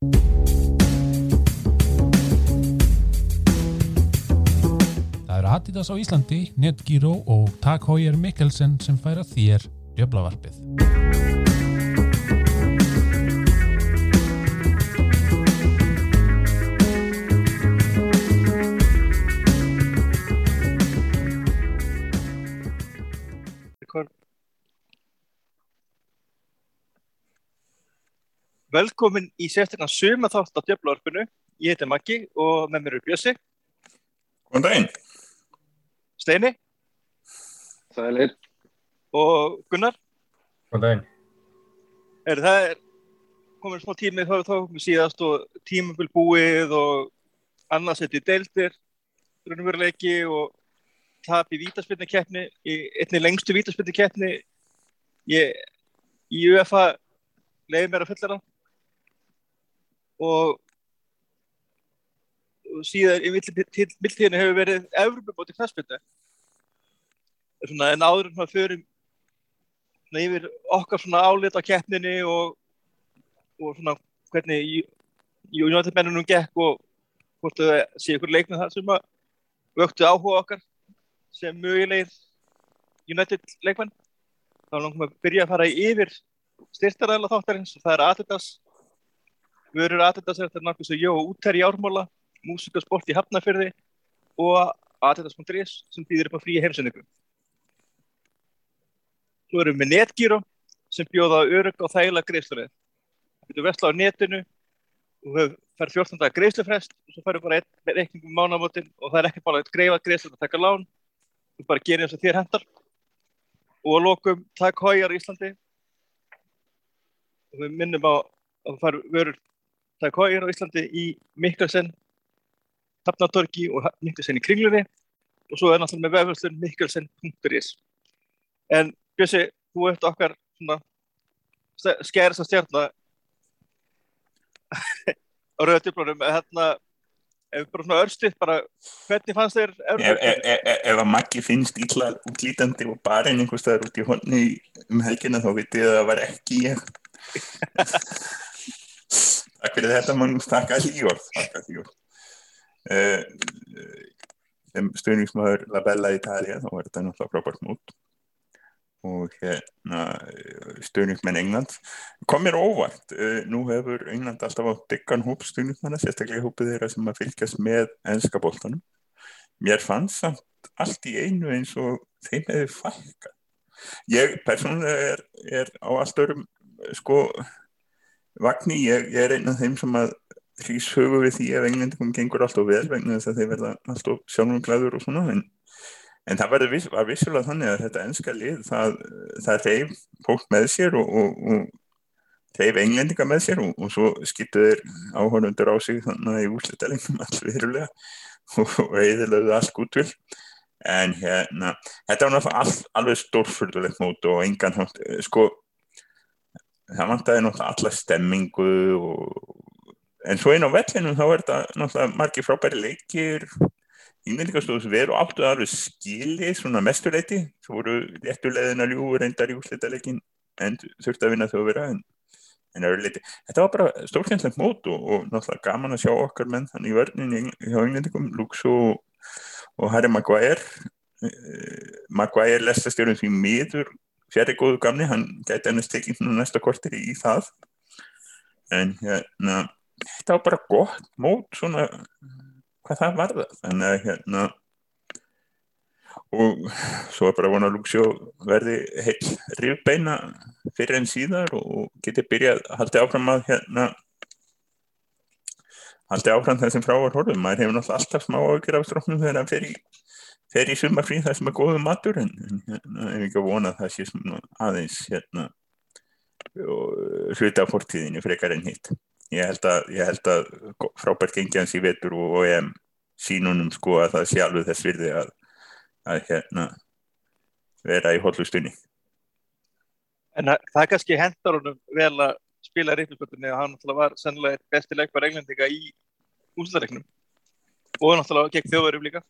Það eru Adidas á Íslandi, Netgyro og Tag Heuer Mikkelsen sem færa þér djöflavarpið. Velkomin í sérstaklega suma þátt á djöflavarpinu. Ég heiti Maggi og með mér er Bjössi, Góðan daginn. Steini Sælir. og Gunnar. Góðan daginn. Er, það er komin smá tími þá, þá komið síðast og tímabil búið og annars þetta í deildir, raunveruleiki og tap í vítaspilni í einni lengstu vítaspilni ég í UFA leiði mér að fulla það og, síðan í mildtíðinu hefur verið Evropabóti knastbyrnu en áður en það svona, yfir okkar svona álit á keppninni og, og svona hvernig United-mennunum gekk og hvort þau sé ykkur leiknum það sem að vöktu áhuga okkar sem mögulegir United leikmenn. Þá langum við að byrja að fara yfir styrtaræðla þáttarins og það er Adidas vörur Adidas er þetta náttúrulega svo Jó Úter í Ármóla músikasport í Hafnafjörði og Adidas.is sem býðir upp á frí heimsendingu Svo erum við með Netgyro sem bjóða örug og þægilega greiðslurið það getur vesla á netinu og við fær 14 dagar greiðslufrest og svo færum bara einn reikningum mánamótin og það er ekki bara að greiða greiðslur að taka lán þú bara gerir eins og þér hendar og að lokum takk hójar í Íslandi. Og við minnum á að það fær vörur takk hójar á Íslandi í Mikkelsen Hafnatorgi og Mikkelsen í Kringlunni. Og svo er náttúrulega með vefhverslun mikkelsen.is en Bjössi, þú ert okkar skæðast að stjarna á rauðatjöflunum hérna ef bara svona örstuð, bara hvernig fannst þér Ef, að Maggi finnst illa útlítandi og bara einhvers staðar út í honni um helgina þá vitið að það var ekki ég Takk fyrir þetta mann takk að lífjórð takk að lífjórð uh, sem stuðningsmaður La Bella Italia þá var þetta náttúrulega frábært mót. Og hérna stuðningsmenn England kom mér óvart uh, nú hefur England alltaf á diggan hóp stuðningsmanna, sérstaklega hópið þeirra sem að fylgjast með ennska bóltanum mér fannst samt allt í einu eins og þeim hefur fælka ég persónulega er, er á allt örum sko vagni, ég, ég er einn af þeim sem að hrýs höfu við því ef englendingum gengur alltaf vel vegna þess að þeir verða alltaf sjálfum glæður og svona en En það viss, var vissulega þannig að þetta ennska lið, það, það reyf fólk með sér og, og, og reyf englendinga með sér og, og svo skiptuður áhörundur á sig þannig að í úslitalengum alls verulega og eðilöðu allt út vil. En hérna, þetta var náttúrulega all, alveg stórfyrðulegt mót og engan hátt, sko, það vantæði náttúrulega alla stemmingu en svo einn á vellinu þá er þetta náttúrulega margi frábæri leikir. Ímyndingastóðs veru áttu alveg skili svona mestuleiti, svo voru réttulegðin að ljúu reyndar í úslitaleikin en þurfti að vinna þau að vera en, en. Þetta var bara stórkjænslegt mót og, og náttúrulega gaman að sjá okkar menn þannig í vörninni hjá Englendingum, Lux og, og Harry Maguire. Uh, Maguire lestastjórun því miður fjari góðu gamni, hann gæti ennast tekið næsta kortir í það. En hérna þetta var bara gott mót svona hvað það varða þannig að hérna og svo er bara vona Luxjó verði heil rifbeina fyrir enn síðar og geti byrjað að haldi áfram að hérna haldi áfram þessum frávar horfum maður hefur náttúrulega alltaf smá ágjur af stróknum þegar það fer í, fer í sumafrí það sem er góðu matur en, en hérna ef ekki að vona það sé aðeins hérna hluta af fortíðinu frekar enn hitt. Ég held að, ég held að frábært gengi hans í vetur og, og EM sínunum sko að það sé alveg þess virði að, að hérna vera í hollustunni En það kannski hendar honum vel að spila reiknumsköldunni og hann var sennilega besti leikbar englendinga í úsleiknum og náttúrulega gegn þjóðverjum líka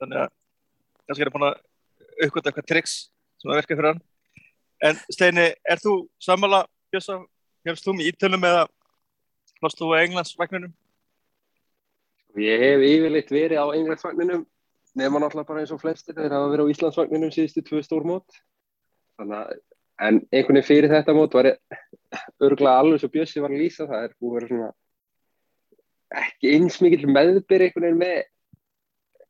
þannig að kannski er það búin að aukvölda eitthvað triks sem að verka fyrir hann. En Steini, er þú sammála Björsa, helst þú með ítölum eða Varst þú á Englandsvagninum? Ég hef yfirleitt verið á Englandsvagninum nema náttúrulega bara eins og flestir þeir hafa verið á Íslandsvagninum síðustu tvö stór mót. Þannig að en einhvern veginn fyrir þetta mót var örgulega alveg svo Bjössi var að lýsa það er búið að vera svona ekki eins mikill meðbyr einhvern veginn með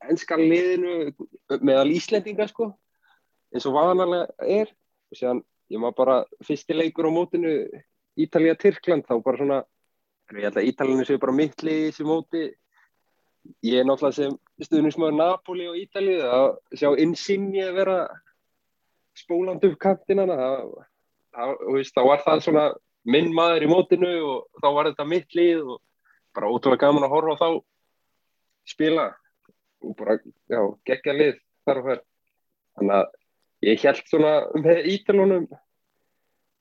ennska liðinu meðal Íslendinga sko eins og vaðanarlega er. Og séðan ég maður bara fyrsti leikur á mótinu Ítalija-Tyrkland þá bara svona ég held að Ítalinu séu bara mittli í þessu móti. Ég er náttúrulega sem stuðnismöður Napoli og Ítalið að sjá Insigne vera spólandi upp kantinana þá var það svona minn maður í mótinu og þá var þetta mitt lið og bara ótrúlega gaman að horfa á þá spila og bara, já, gegja lið þar og þar. Þannig að ég held svona um ítalunum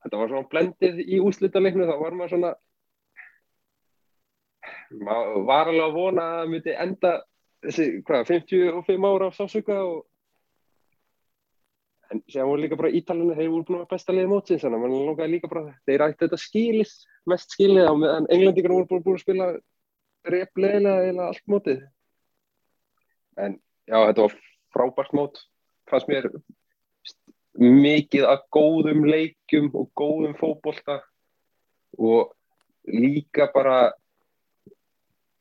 þetta var svona blendið í úslítaleiknu þá var maður svona maður var alveg að vona að það myndi enda þessi, hvað, 55 ára af sásöka og en séðan voru líka bara Ítalina, þeir voru búin að besta liði mótsins þannig að mann langaði líka bara þeir ætti þetta skilis, mest skilið á meðan englendingarna voru búin að spila replegilega eða allt mótið en já, þetta var frábært mót. Fannst mér mikið að góðum leikum og góðum fókbólta og líka bara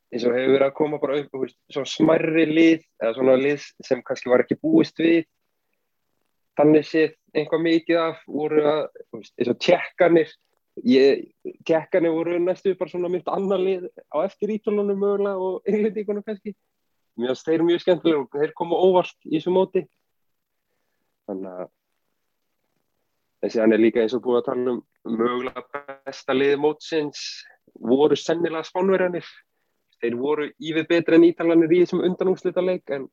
eins og hefur verið að koma bara upp svona smarri lið eða svona lið sem kannski var ekki búist við. Þannig séð einhvað mikið af voru að, eins og tjekkanir tjekkanir voru næstu bara svona mjög annar lið á eftir ítalunum mögulega og englendíkunum kannski mjög að þeir mjög skemmtilega og þeir koma óvart í þessu móti. Þannig að þessi hann er líka eins og búið að tala um mögulega besta liði mótsins voru sennilega spánverjanir þeir voru ívið betra en ítalanir í þessum undanúslita leik en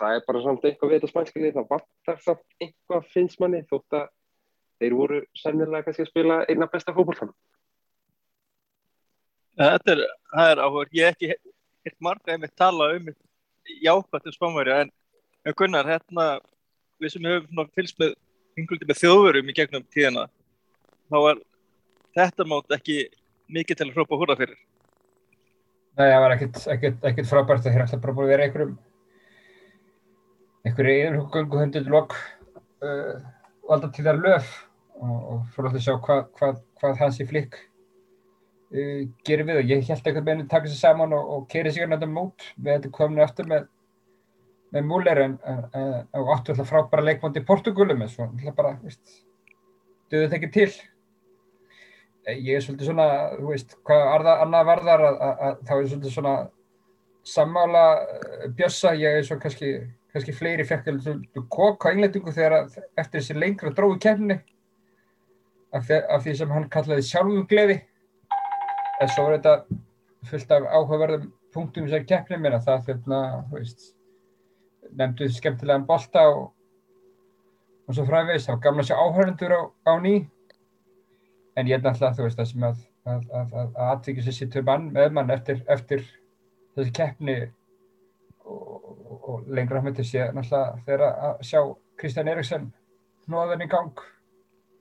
það er bara samt eitthvað við þetta spænskili það vantar samt eitthvað finnst manni þótt að þeir voru sennilega kannski að spila einna besta fókbóltan Þetta er, er áhugur ég hef ekki hitt marga einmitt tala um jákvæmt um spánværi en, en Gunnar, hérna við sem höfum fylgst með ynguldi með þjóðverum í gegnum tíðina þá er þetta mót ekki mikið til að hrópa húra fyrir? Nei, það var ekkert frábært það er alltaf bara búin að vera einhverjum einhverju yfirgöngu höndið lok uh, valda til þar löf og, og fyrir að sjá hvað, hvað, hvað hans í flikk uh, gerir við og ég held eitthvað með henni að taka sér saman og, og keri sig hérna mút við þetta kominu eftir með með múleir en og áttu alltaf frábæra leikmóndi í Portugalum en svo alltaf bara, veist döðu þetta ekki til. Ég er svolítið svona, þú veist hvað annað varðar að, að, að þá er svolítið svona sammála uh, bjössa, ég er svo kannski kannski fleiri fekk kokk á englendingu þegar eftir þessi lengra dróðu kemni af, af því sem hann kallaði sjálfum gleði en svo er þetta fullt af áhugaverðum punktum sem keppni. Mér að það þurfna, þú veist nefnduð skemmtilegan bolta og, og svo fræðveist þá gamla sér áhörnendur á, á ný. En ég er náttúrulega þú veist það sem að að, að, að aðtryggja sér sér mann með mann eftir, eftir þessi keppni og, og lengur að myndi sé náttúrulega þegar að sjá Kristján Eriksson hnóðan í gang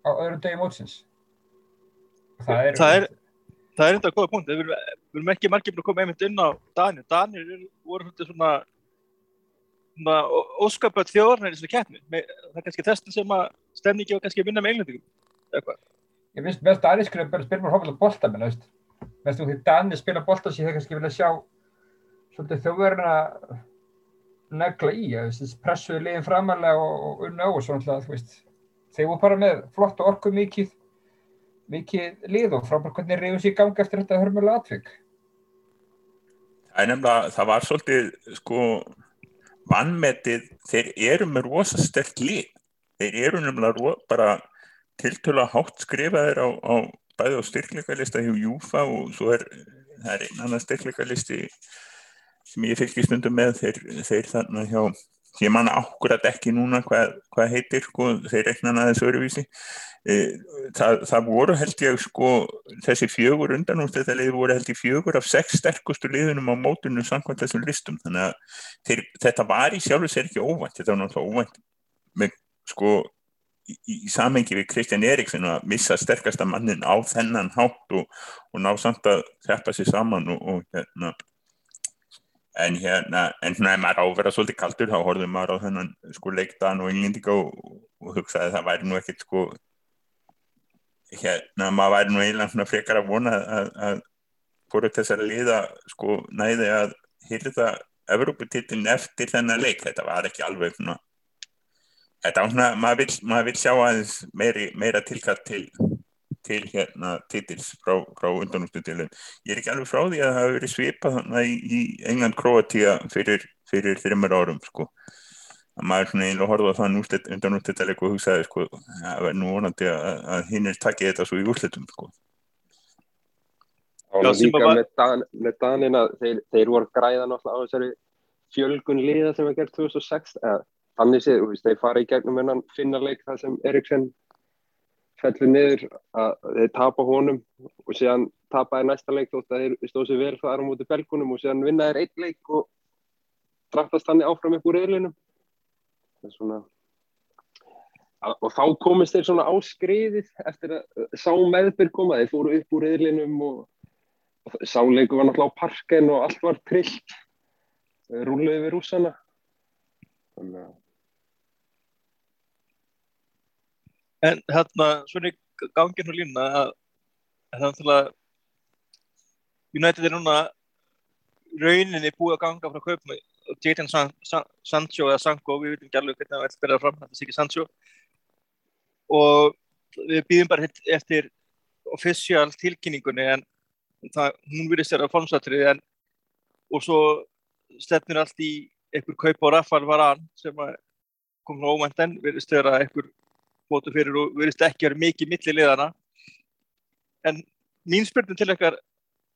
á öðrum degi mótsins. Það er það er, það er þetta góða punkt við erum ekki margir búin að koma einmitt inn á Danir Danir voru svona svona óskapöld þjóðarnar í svona keppni. Það er kannski þess sem að stemningi var kannski að vinna með einlendingum eitthvað ég finnst mest aðeinskrið að spila mér hófilega bólta menn veist. Þú því Danir spila bólta sem ég kannski vilja sjá svolítið þjóðverðin að negla í, að pressuði liðin framalega og, og unna á og svona þú veist, þeir voru bara með flott og orku mikið mikið lið og frábært hvernig reyðum sér gangi eftir þetta hörmulega atvik. Það er nefnilega, það var svolítið sko vannmetið, þeir eru með rosa sterk lið, þeir eru nefnilega bara tiltöla hátt skrifaðir á, á bæði á styrkleikalista hjá Júfa og svo er það er einn annan styrkleikalisti sem ég fylgir stundum með þeir, þeir þannig hjá ég manna ákveðat ekki núna hvað, hvað heitir sko, þeir rekna aðeins öruvísi e, það, það voru held ég sko þessi fjögur undan úr þetta lið voru held ég fjögur af sex sterkustu liðunum á mótunum samkvæmt þessum listum. Þannig að þeir, þetta var í sjálfu sér ekki óvænt þetta var náttúrulega óvænt með sko í, í samengi við Kristján Eriksson að missa sterkasta mannin á þennan hátt og, og ná samt að þeppa sér saman og, og hérna en hérna, en svona ef maður á að vera svolítið kaldur þá horfðum maður á þennan sko leikdagan og englendinga og, og hugsaði að það væri nú ekkert sko hérna, maður væri nú eiginlega svona frekar að vona að, fóru þessari liða sko næði að hýrða Evróputittin eftir þennan leik. Þetta var ekki alveg svona þetta var svona, maður vil sjá aðeins meiri, meira tilkall til til hérna titils frá, frá undanústutilin. Ég er ekki alveg frá því að það hafi verið svipað þannig í, í England-Kroatíu fyrir, fyrir þreymur árum sko. Að maður svona einlega horfði á þann undanústutileg og hugsaði sko að verði nú vonandi að, að hinn er takkið þetta svo í úrslitum sko. Og Já, sem líka var- með, Dan, með Danina, þeir, þeir voru að græða náttúrulega á þessari fjölgun liða sem var gert 2006. Eða, þannig séð, þeir fara í gegnum hennan finnarleik þar sem Eriksen fellur niður að þeir tapa honum og síðan tapaði næsta leik þótt að þeir stóð sér vel þar á móti belgunum og síðan vinna þeir einn leik og draftast þannig áfram upp úr er svona og þá komist þeir svona á skriðið eftir að sá meðbyrg koma, þeir fóru upp úr reyðlinum og sáleiku var náttúrulega á parken og allt var trillt rúluði við rússana. Þannig að En hérna, svona í gangin og línuna að að það er náttúrulega United er núna rauninni búið að ganga frá kaupum Jadon San, San, Sancho eða Sanko, við veitum ekki alveg hvernig það vil spila fram, þetta er ekki Sancho. Og við býðum bara eftir official tilkynningunni en það, hún virðist vera formsatrið en og svo stefnir allt í einhver kaup á Rafael Varane sem að kom frá óvænt en virðist vera einhver fótu fyrir og virðist ekki vera mikið milli liðana en mín spurning til ykkar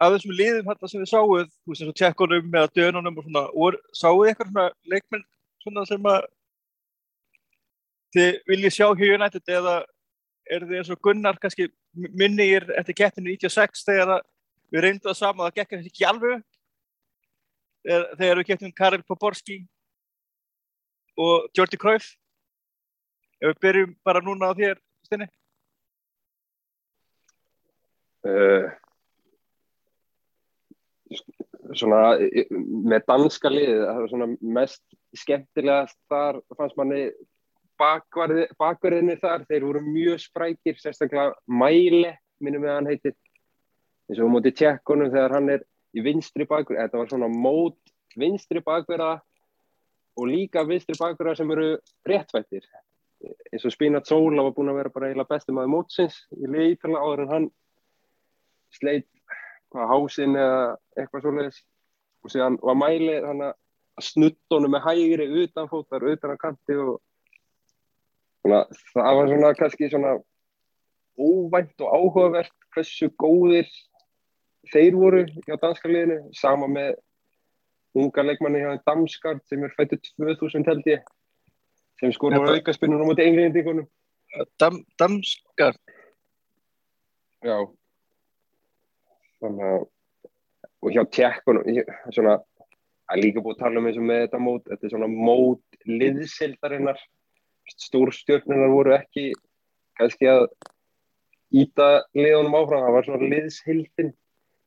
af þessum liðum þetta sem þið sáuð þú veist eins og tjekkunum eða dönunum og svona og sáuð eitthvað svona leikmenn svona sem að þið viljið sjá hjá United eða er þið eins og Gunnar kannski minnir eftir keppinu 96 þegar við reyndum það sama það gekk ekki alveg? Þegar, við kepptum Karel Poborski og Jordi Cruyff ef við byrjum bara núna á þér Stinni uh, svona eh, með danska liðið það var svona mest skemmtilegast þar fannst manni bakverði, bakverðinni þar. Þeir voru mjög sprækir, sérstaklega Mæle, minnum við að hann heitir. Eins og móti tjekkunum þegar hann er í vinstri bakverð, þetta var svona mót vinstri bakverða og líka vinstri bakverða sem eru réttvættir eins og Spinat Sola var búin að vera bara eiginlega bestum aðeins mótsins í liðítala áður en hann sleit hvað hásinn eða eitthvað svoleiðis. Og síðan var Mæli þannig að snuttónu með hægri utanfótar, utan að kanti og svona, það var svona kannski svona óvænt og áhugavert hversu góðir þeir voru hjá danska liðinu. Sama með unga leikmanni hjá Damskard sem er fættu 2000 held ég sem skor voru aukaspinnur á móti englendingunum. Dam, Damskar. Já. Þannig að og hjá tjekkunum svona að líka búið að tala um eins og með þetta mót þetta er svona mót liðsildarinnar stórstjörnunar voru ekki kannski að íta liðunum áfram, það var svona liðshildin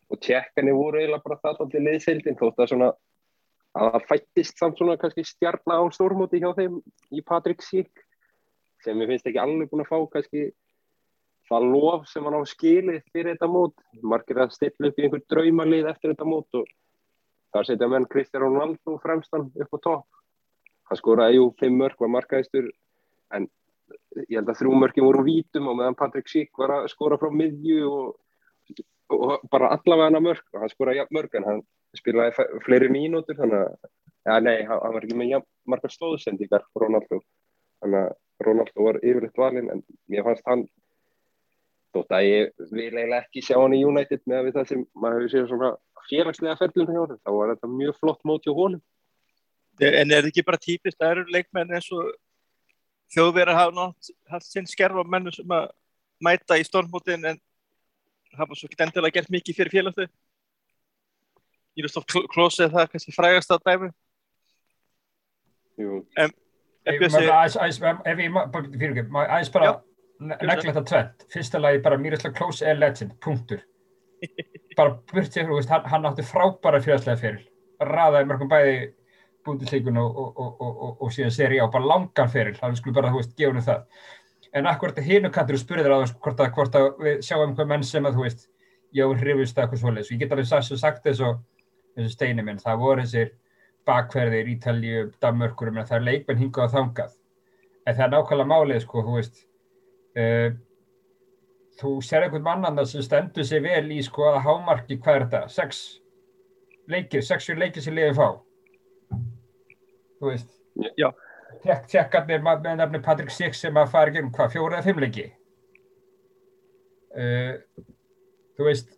og tjekkanir voru eiginlega bara það alltaf liðshildin þótt að svona að það fættist samt svona kannski stjarna á stórmóti hjá þeim í Patrik Sík sem ég finnst ekki alveg búin að fá kannski það lof sem hann á skilið fyrir þetta mót. Margir að stilla upp í einhver draumalið eftir þetta mót og þar setja menn Kristján Ronaldo fremstan upp á topp. Hann skoraði jú fimm mörg var markaðistur en ég held að þrjú mörgin voru vítum og meðan Patrik Sík var að skora frá miðju og, og bara allavega hann að mörg og hann skoraði jafn mörg en hann spilaði fleiri mínútur þannig að, ja, nei, hann, hann var ekki með jafn margar stóðsendingar Ronaldo. Þannig að Ronaldo var yfirleitt valinn en mér fannst hann þótt að ég vil eiginlega ekki sjá hann í United með það sem maður hefur séð svona félagslega ferlum hjá hann þá var þetta mjög flott mót hjá honum. En er það ekki bara típist að eru leikmenn eins og þjóðverðar hafa nátt haft sinn skerfa menn sem að mæta í stormótin en hafa svo ekki endilega gert mikið fyrir félagstu Írastof Klose er það kannski frægast að dæmi Jú. en Ef ég maður aðeins bara negla þetta tvent. Fyrsta lagi bara Miroslav Klose er legend, punktur. Bara burtið, þú veist, hann, hann átti frábæra félagslega fyrir. Raðaði mörgum bæði búndisleikun og, og, og, og, og, og síðan seri á, bara langan fyrir. Hann skulle bara, þú veist, gefa henni það. En akkurat hinu kantur spurði þér á þess hvort að, hvort að við sjáum hvað menn sem að, þú veist, já, hrifust eitthvað svoleiðis. Ég get alveg sagt, sagt þess og þessu steini minn, það voru þessir bakverðir, Ítalíu, Danmörkur, það er leikmenn hingað og þangað. En það er nákvæmlega málið, sko, þú veist, uh, þú sér einhvern mannan sem stendur sig vel í, sko, að hámarki, hvað er þetta, sex leikir, sexu leikir sem liðið fá. Þú veist, Já. Ma- með nefni Patrik Six sem að fara gegn, hvað, fjóra eða fimm leiki. Uh, þú veist,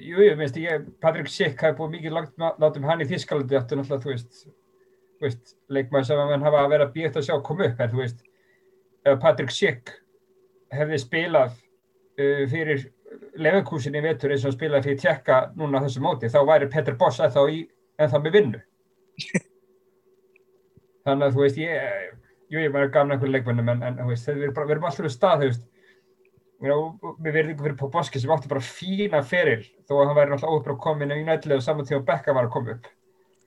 jú, ég, Patrik Schick hafi búið mikið langt nátum hann í Þískalandi áttu náttúrulega, þú veist, veist, leikmaður sem að mann hafa að vera býtt að sjá koma upp, en þú veist, ef Patrik Schick hefði spilað uh, fyrir Leverkusen í vetur eins og hann spilaði fyrir Tjekka núna þessu móti, þá væri Petr Boss í, ennþá með vinnu. Þannig að þú veist, ég, jú, ég var gaman einhverju leikmennum, en, en þú veist, við erum, bara, við erum alltaf við stað, þú veist, við verðum ykkur fyrir Poboski sem átti bara fína feril þó að hann væri náttúrulega óuppráð komin í United og saman tíma Becka var að koma upp.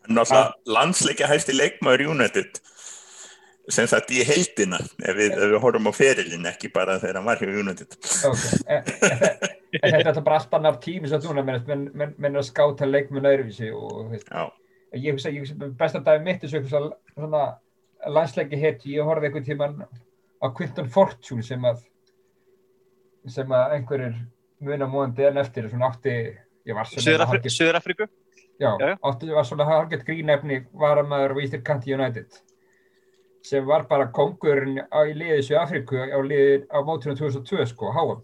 Náttúrulega landsleikja hæsti leikmaður United sem sagt í heildina ef við, við horfum á ferilin ekki bara þegar hann var hjá United Okay. En, en, en þetta er bara allt annar tími sem þú nefnir, menn, menn, menn að skáta leikmenn öðruvísi og þú veist, Já, ég hugsa, ég hugsa besta dagi mitt er svo eitthvað svona- landsleiki heiti, ég horfði einhvern tíman á Quinton Fortune sem að sem að einhverjir muna móðandi en eftir svona átti, ég var svona hálfgert- Suður-Afríku. Já, Já, já. átti var svona hargett grínefni varamæður á Ístirkanti United sem var bara kongurinn á í liðið Suður Afríku á, liðið, á mótunum 2002 sko, háum.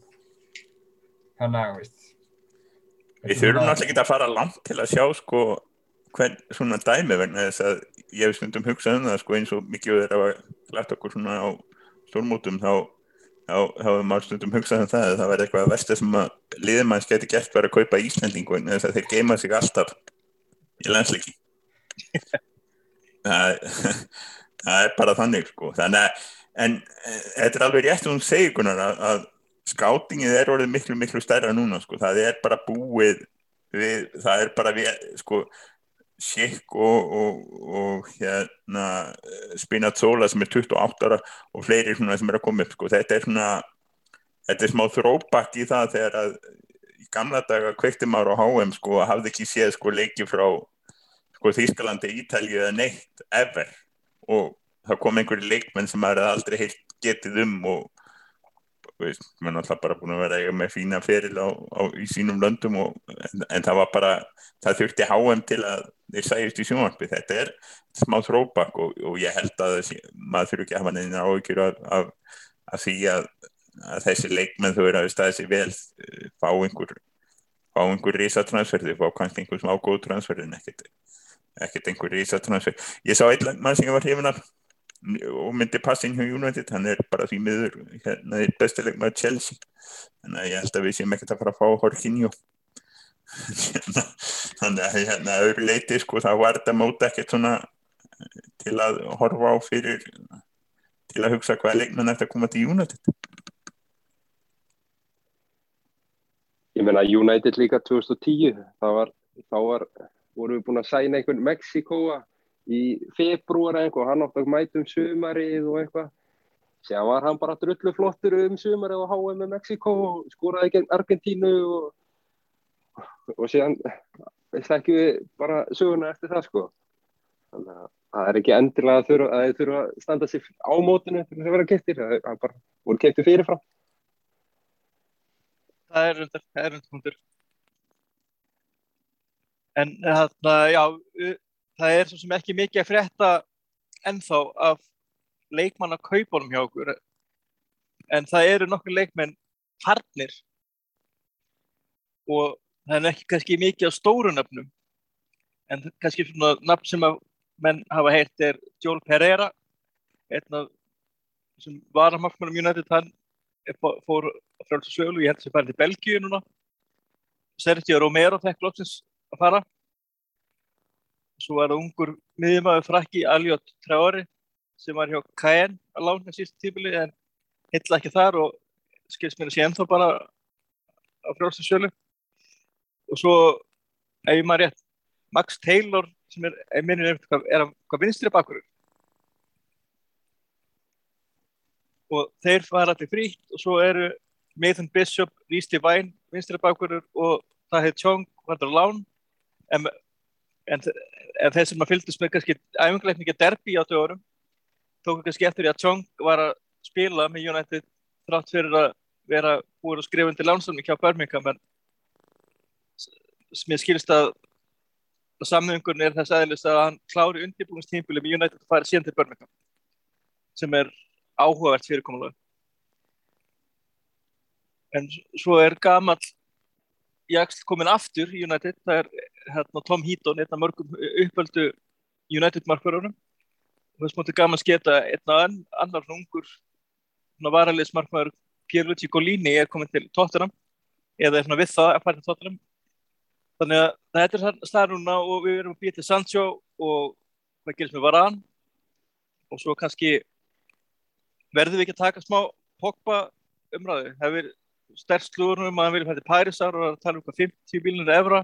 Þannig að, veist. við þurfum náttúrulega ekki að fara langt til að sjá sko hvern svona dæmi vegna þess að ég hef stundum hugsað um það sko eins og mikið þeir hafa lært okkur svona á stórmótum þá hefur maður stundum hugsað um það að það væri eitthvað að versta sem að liðmanns geti gert var að kaupa Íslandingu en þess að þeir geima sig alltaf í landsleiki. Það, það er bara þannig sko. Þannig að en eh, þetta er alveg rétt um segjugunar að, að skátingið er orðið miklu miklu stærra núna sko. Það er bara búið við, það er bara við sko Schick og, og, og hérna eh, Spinazzola sem er 28 ára og fleiri sem er að koma upp sko. þetta er svona þetta er smá þróbakk í það þegar að í gamla daga kveikti maður á HM sko og hafði ekki séð sko leiki frá sko Þýskalandi, Ítalju eða neitt ever og það kom einhverju leikmenn sem maður aldrei heilt getið um og veist, maður er alltaf bara búin að vera eiga með fína feril á, á, í sínum löndum og, en, en það var bara það þurfti HM til að þeir sæjust í sjónvarpi, þetta er smá þróbak og, og ég held að þessi, maður þurfi ekki að hafa neina áhyggjur af, af, af því að, að þessi leikmenn þau eru að staði sér vel eh, fá einhver fá einhver risatransferði, fá kannski einhver smá góð transferði en ekkert, einhver risatransfer. Ég sá einn mann sem var hrifin af og myndi passa inn hjá United, hann er bara því miður hérna er bestileg með Chelsea. Þannig að ég held að við séum ekkert að fara að fá Jorginho. Þannig að hérna öðru leiti sko það var þetta móta ekkert svona til að horfa á fyrir til að hugsa hvað leikmenn eftir að koma til United. Ég meina United líka 2010, það var, þá var, vorum við búin að sæna einhvern Mexikoa í februar eitthvað, hann átti að mæta um sumarið og eitthvað. Sér var hann bara drullu flottur um sumarið og HM með Mexiko og skoraði gegn Argentínu og, og síðan þekkjum við bara söguna eftir það sko. Þannig að það er ekki endilega að þið þurfa að standa sér á mótinu þess að vera kettir, það er bara voru kettir fyrirfram. það er undir, það er undir. En þarna, já, það er svo sem ekki mikið að frétta ennþá af leikmanna kaupunum hjá okkur. En það eru nokkur leikmenn farnir og það er ekki kannski mikið á stóru nöfnum. En kannski svona nafn sem að menn hafa heyrt er Joel Pereira, einn af sem var að markmannum United, hann fó- fór frálsa sölu, ég held sem farið til Belgíu núna Sergio Romero fekk loksins að fara svo var það ungur miðjumæður frakki Aljot Traori sem var hjá Caen að lána síst tímili en hitla ekki þar og skilst mér að sé ennþá bara á frjálsinsjölu og svo ef ég maður rétt Max Taylor sem er, er minnir eftir er að hvað vinstri bakurur og þeir fara allir frítt og svo eru Nathan Bishop, Rhys Devine vinstri bakurur og það heit Chong varður lán. En, en, en þeir sem að fylgdust með kannski æfinguleikningi derbi á dögurum tóku kannski eftir því að Chong var að spila með United þrátt fyrir að vera búin að skrifa undir lánsamni hjá Birmingham en sem ég skilist að samnöðungun er þess aðeins að hann klári undirbúinstímpili með United að fara síðan til Birmingham sem er áhugavert fyrirkomulega en svo er gamal Jaksl komin aftur í United það er hérna, Tom Heaton einn af mörgum uppöldu United markverðunum og þess mútið gaman sketa einn af annar ungur varaliðsmarkverður Pierluigi Golini er komin til Tottenham eða er við það að fara til Tottenham. Þannig að þetta er staðar núna og við erum að býja til Sancho og hvað gerist með Varan og svo kannski verðum við ekki að taka smá Pogba umræðu. Er stærst slúður um að hann vilja fæta Parísar og tala um hvað 50 bílunir efra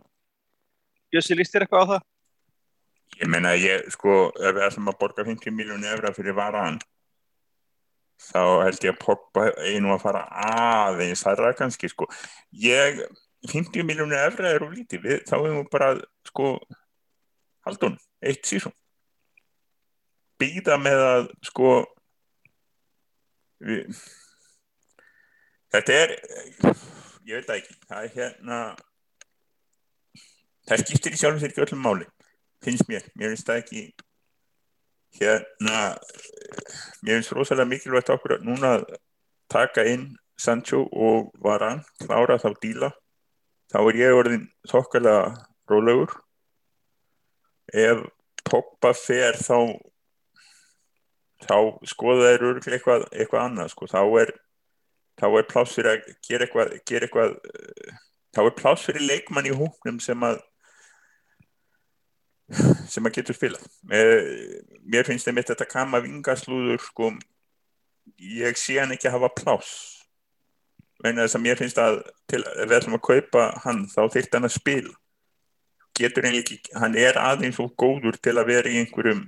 Jössi, líst þér eitthvað á það? Ég meina, ég, sko, ef við ætlum að borga 50 miljónu efra fyrir varan þá held ég að Pogba einu að fara aðeins þarra kannski, sko. Ég, 50 miljónu efra er úr lítið, við, þá hefum við bara, sko haldun, eitt sísón. Býða með að, sko við Þetta er, ég veit það ekki, það er hérna, það skiptir í sjálfum sér ekki öllum máli, finnst mér, mér finnst það ekki, hérna, mér finnst rosalega mikilvægt okkur að núna taka inn Sancho og Varan, klára þá díla, þá er ég orðin þokkarlega rólegur, ef Pogba fer þá, þá skoða þeir örglega eitthvað, eitthvað annað, sko, þá er, þá er pláss fyrir að gera eitthvað, gera eitthvað þá er pláss fyrir leikmann í hóknum sem að sem að getur spila mér finnst það mitt þetta kama vingaslúður sko ég sé hann ekki að hafa pláss. En þess að mér finnst að til, ef við ætlum að kaupa hann þá þyrft hann að spila. Getur hann ekki, hann er aðeins og góður til að vera í einhverjum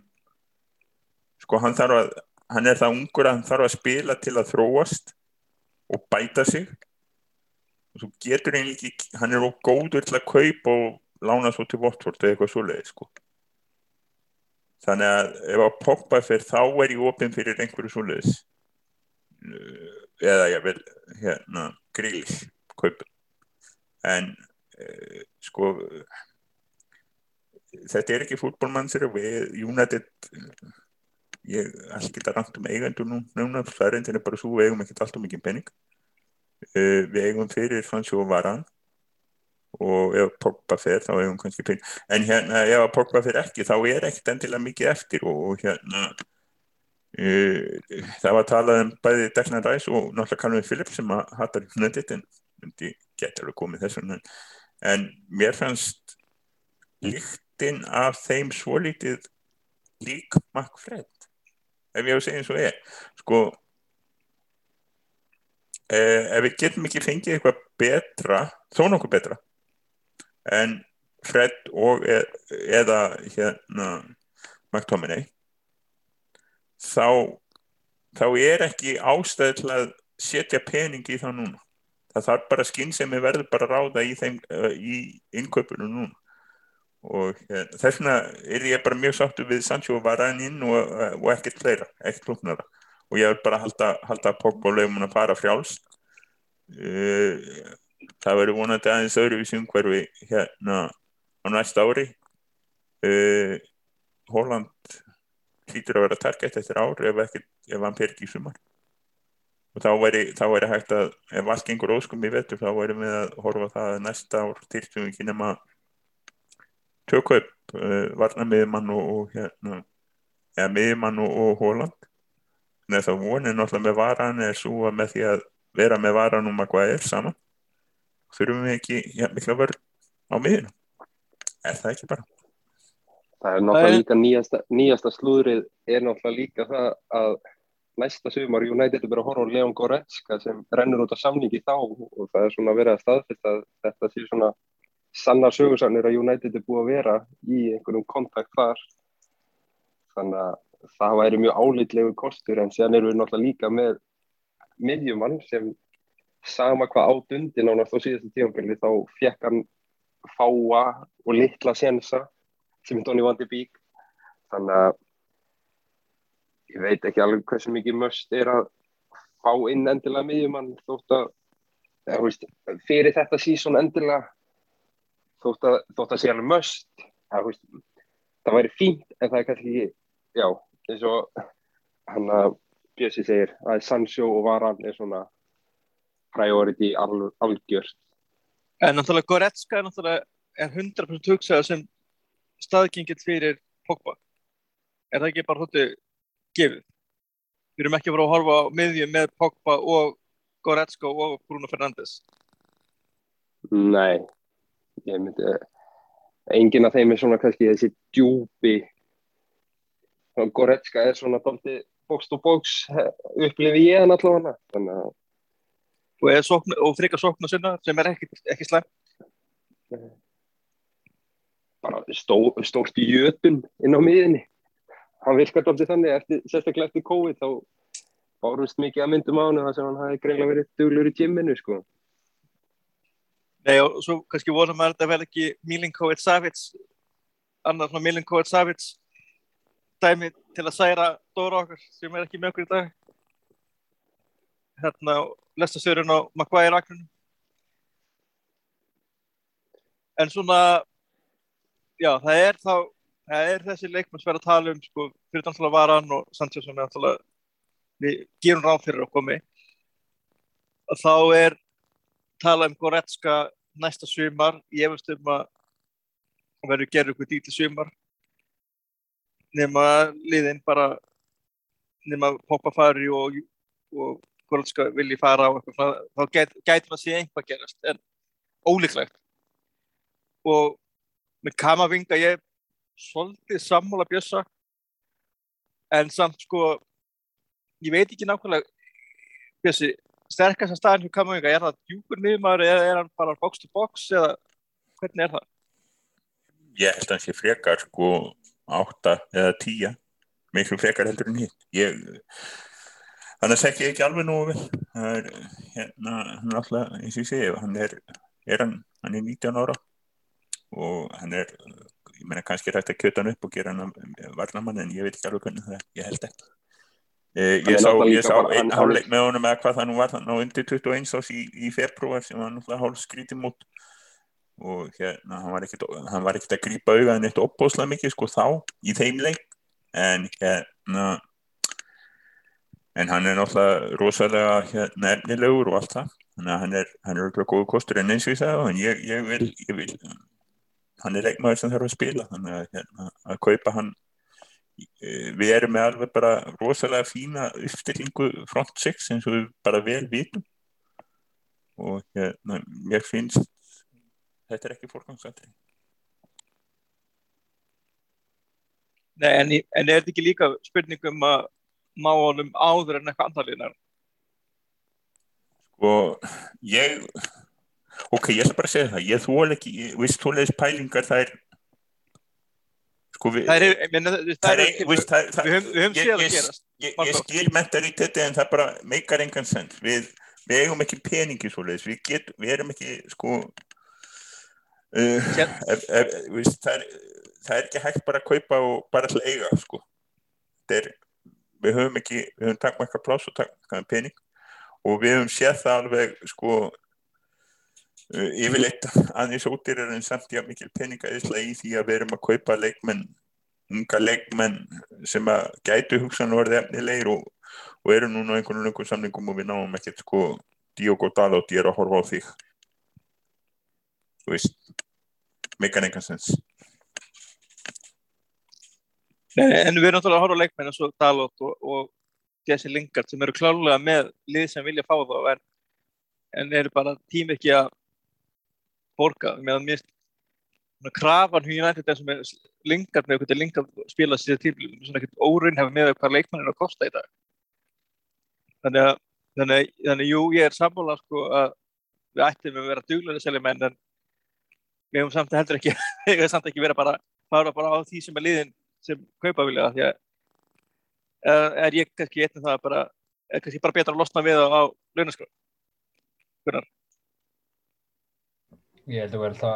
sko hann þarf að hann er það ungur að hann þarf að spila til að þróast og bæta sig. Og svo getur hann ekki hann er óg góður til að kaupa og lána svo til Watford eða eitthvað svoleiði sko. Þannig að ef að Pogba fyrir þá er ég opinn fyrir einhverju svoleiðis. Eða ég vil hérna grílis kaupa. En uh, sko þetta er ekki fútbólmannsir við United ég allir geta rænt um eigendur nú núna, færendin er bara svo, við eigum ekkert alltaf mikið penning uh, við eigum fyrir Sancho og Varan og ef Pogba fer þá eigum kannski penning en hérna ef Pogba fer ekki þá er ekkert endilega mikið eftir. Og, og hérna uh, það var talað um bæði Declan Rice og náttúrulega Calvin Phillips sem að hattar United en geta alveg komið þessum en mér fannst líktinn af þeim svolítið lík McFred ef ég hef segið eins og ég sko eh, ef við getum ekki fengið eitthvað betra þó nokkuð betra en Fred og e eða hérna McTominay þá þá er ekki ástæði til að setja pening í það núna. Það þarf bara skinn sem við verðum bara að ráða í þeim uh, í innköpunum núna og ja, þess vegna er ég bara mjög sáttu við Sancho Varane inn og, og ekkert fleira, ekkert klúknara og ég vil bara halda, halda Pogba og leiðum hann að fara frjálst uh, það verður vonandi aðeins öðruvísi umhverfi hérna á næsta ári. Holland hlýtur að vera targett eftir ár ef, ef hann per ekki í sumar. Og þá væri, þá væri hægt að ef allt gengur óskum í vettur þá væri við að horfa það að næsta ár við ekki nema tökaupp uh, varna miðjumann og, og hérna eða miðjumann og, og Hóland en þess að vonin náttúrulega með varan er svo að með því að vera með varan um að hvað er saman þurfum við ekki ja, mikla vörð á miðjuna er það ekki bara? Það er náttúrulega Það líka nýjasta, nýjasta slúðrið er náttúrulega líka það að næsta sumar United er bara að horfa á Leon Goretzka sem rennur út af samningi þá og það er svona verið að staðfesta að þetta sé svona sannar sögursannir að United er búið að vera í einhverjum kontakt þar. Þannig að það væri mjög áleitlegu kostur en síðan erum við náttúrulega líka með miðjumann sem sama hvað átt undir nánast á síðasta tímanbili þá fekk hann fáa og litla sensa sem Donny van de Beek. Þannig að ég veit ekki alveg hversu mikið möst er að fá inn endilega miðjumann þótt að þú veist, fyrir þetta sísón endilega þótt að, þótt að sé alveg möst það, það væri fínt en það er kannski já, eins og hann að Bjössi segir að Sancho og Varan er svona priority al, algjört En náttúrulega Goretzka er náttúrulega er 100% hugsaða sem staðgengið fyrir Pogba. Er það ekki bara hóttu gefið? Við erum ekki að fara að horfa á miðjum með Pogba og Goretzka og Bruno Fernandes. Nei, ég myndi enginn af þeim er svona kannski þessi djúpi Goretzka er svona dálítið bókst og bóks upplifi ég hann allavega þannig að Og, sókn, og frekar sókna sinna sem er ekki, ekki slæm. bara stó, stórt jötun inn á miðinni hann virkar dálítið þannig eftir, sérstaklega eftir COVID þá bárust mikið að myndum á hann þar sem hann hafi greinlega verið duglur í gymminu sko. Nei, og svo kannski vonum að þetta verði ekki Milinkovic Savic, annars svona Milinkovic Savic dæmi til að særa Dóra okkar sem er ekki með okkur í dag. Hérna, lestastöðurinn á Maguire akkurinn. En svona, já, það er þá, það er þessi leikmenn verður að tala um, sko, fyrir náttúrulega Varan og Sanchez sem náttúrulega, við gerum ráð fyrir að komi. Þá er tala um Goretzka næsta sumar. Ég veist um að verður gerður ykkur dýl til sumar. Nema liðin bara nema poppa fari og, og Goretzka vilji fara á eitthvað þá gæt, gæti maður sé einhvað gerast en ólíklegt. Og með Kamavinga ég svolítið sammála bjössa en samt sko ég veit ekki nákvæmlega bjössi sterkast að staðin hjá Kamavinga, er það djúkur miðumar eða er hann bara box to box eða hvernig er það? Ég held að hann sé frekar sko átta eða tíja miklu frekar heldur en hitt. Ég þannig að þekki ég ekki alveg nú vel. Það er hérna hann er alltaf eins og ég segi hann er, er hann, hann er 19 ára og hann er ég meina kannski hægt að kjöta hann upp og gera hann varnamann en ég veit ekki alveg hvernig það er. Ég held ekki ég er sá, ég sá einn hálfleik með honum eða hvað það nú var þannig á undir 21 ás í, í februar sem var náttúrulega hálf skrítið mót. Og hérna hann var ekkert hann var ekkert að grípa auðan eitt opbóðslega mikið sko þá í þeim leik. En hérna en hann er náttúrulega rosalega hérna efnilegur og allt það. Þannig að hann er, hann er örugglega góður kostur en eins og ég sagði en ég, ég, vil, ég vil hann er leikmaður sem þarf að spila. Þannig að, hérna, að kaupa hann eh, við erum með alveg bara rosalega fína uppstillingu front six eins og við bara vel vitum. Og hérna, mér finnst þetta er ekki fórgangsatri Nei, en, en er þetta ekki líka spurningum að ná honum áður en eitthvað andarliðnar? og ég ok, ég ætla bara að segja það. Ég þól ekki, ég veist þóleðis pælingar það er sko við Það er, ég meina, það er, er, veist, það, við höfum, við höfum séð að gerast. ég, ég skil mentaliteti en það bara meikar engan sens. Við, við eigum ekki peningi svoleiðis. Við, get, við erum ekki sko uh, veist, það, er, það er ekki hægt bara að kaupa og bara til að eiga sko. Er, við höfum ekki við höfum takk eitthvað pláss og takk eitthvað pening. Og við höfum séð það alveg sko yfirleitt aðeins ódýrar en samt ég mikil peningaðisla í því að við erum að kaupa leikmenn unga leikmenn sem að gætu hugsan orðið efnilegir og, og eru núna einhvern veginn samningum og við náum ekkert sko Diogo Dalot ég er að horfa á þig. Þú veist meikar engan sens en við erum náttúrulega að horfa á leikmenn eins og Dalot og, og Jesse Lingard sem eru klálega með lið sem vilja fá þá en, en eru bara tím ekki að borga meðan mér krafan hún United eins og með Lingard með eitthvað Lingard spila sér til svona ekkert óraunhæfi með hvað leikmann er að kosta í dag. Þannig að þannig, þannig jú, ég er sammála sko að við ættum að vera duglega að selja menn en við hefum samt heldur ekki við hefum samt ekki verið bara fara bara á því sem er liðin sem kaupa vilja því að er ég kannski eitthvað það bara er kannski bara betra að losna við á, launaskrá Gunnar Ég held að verða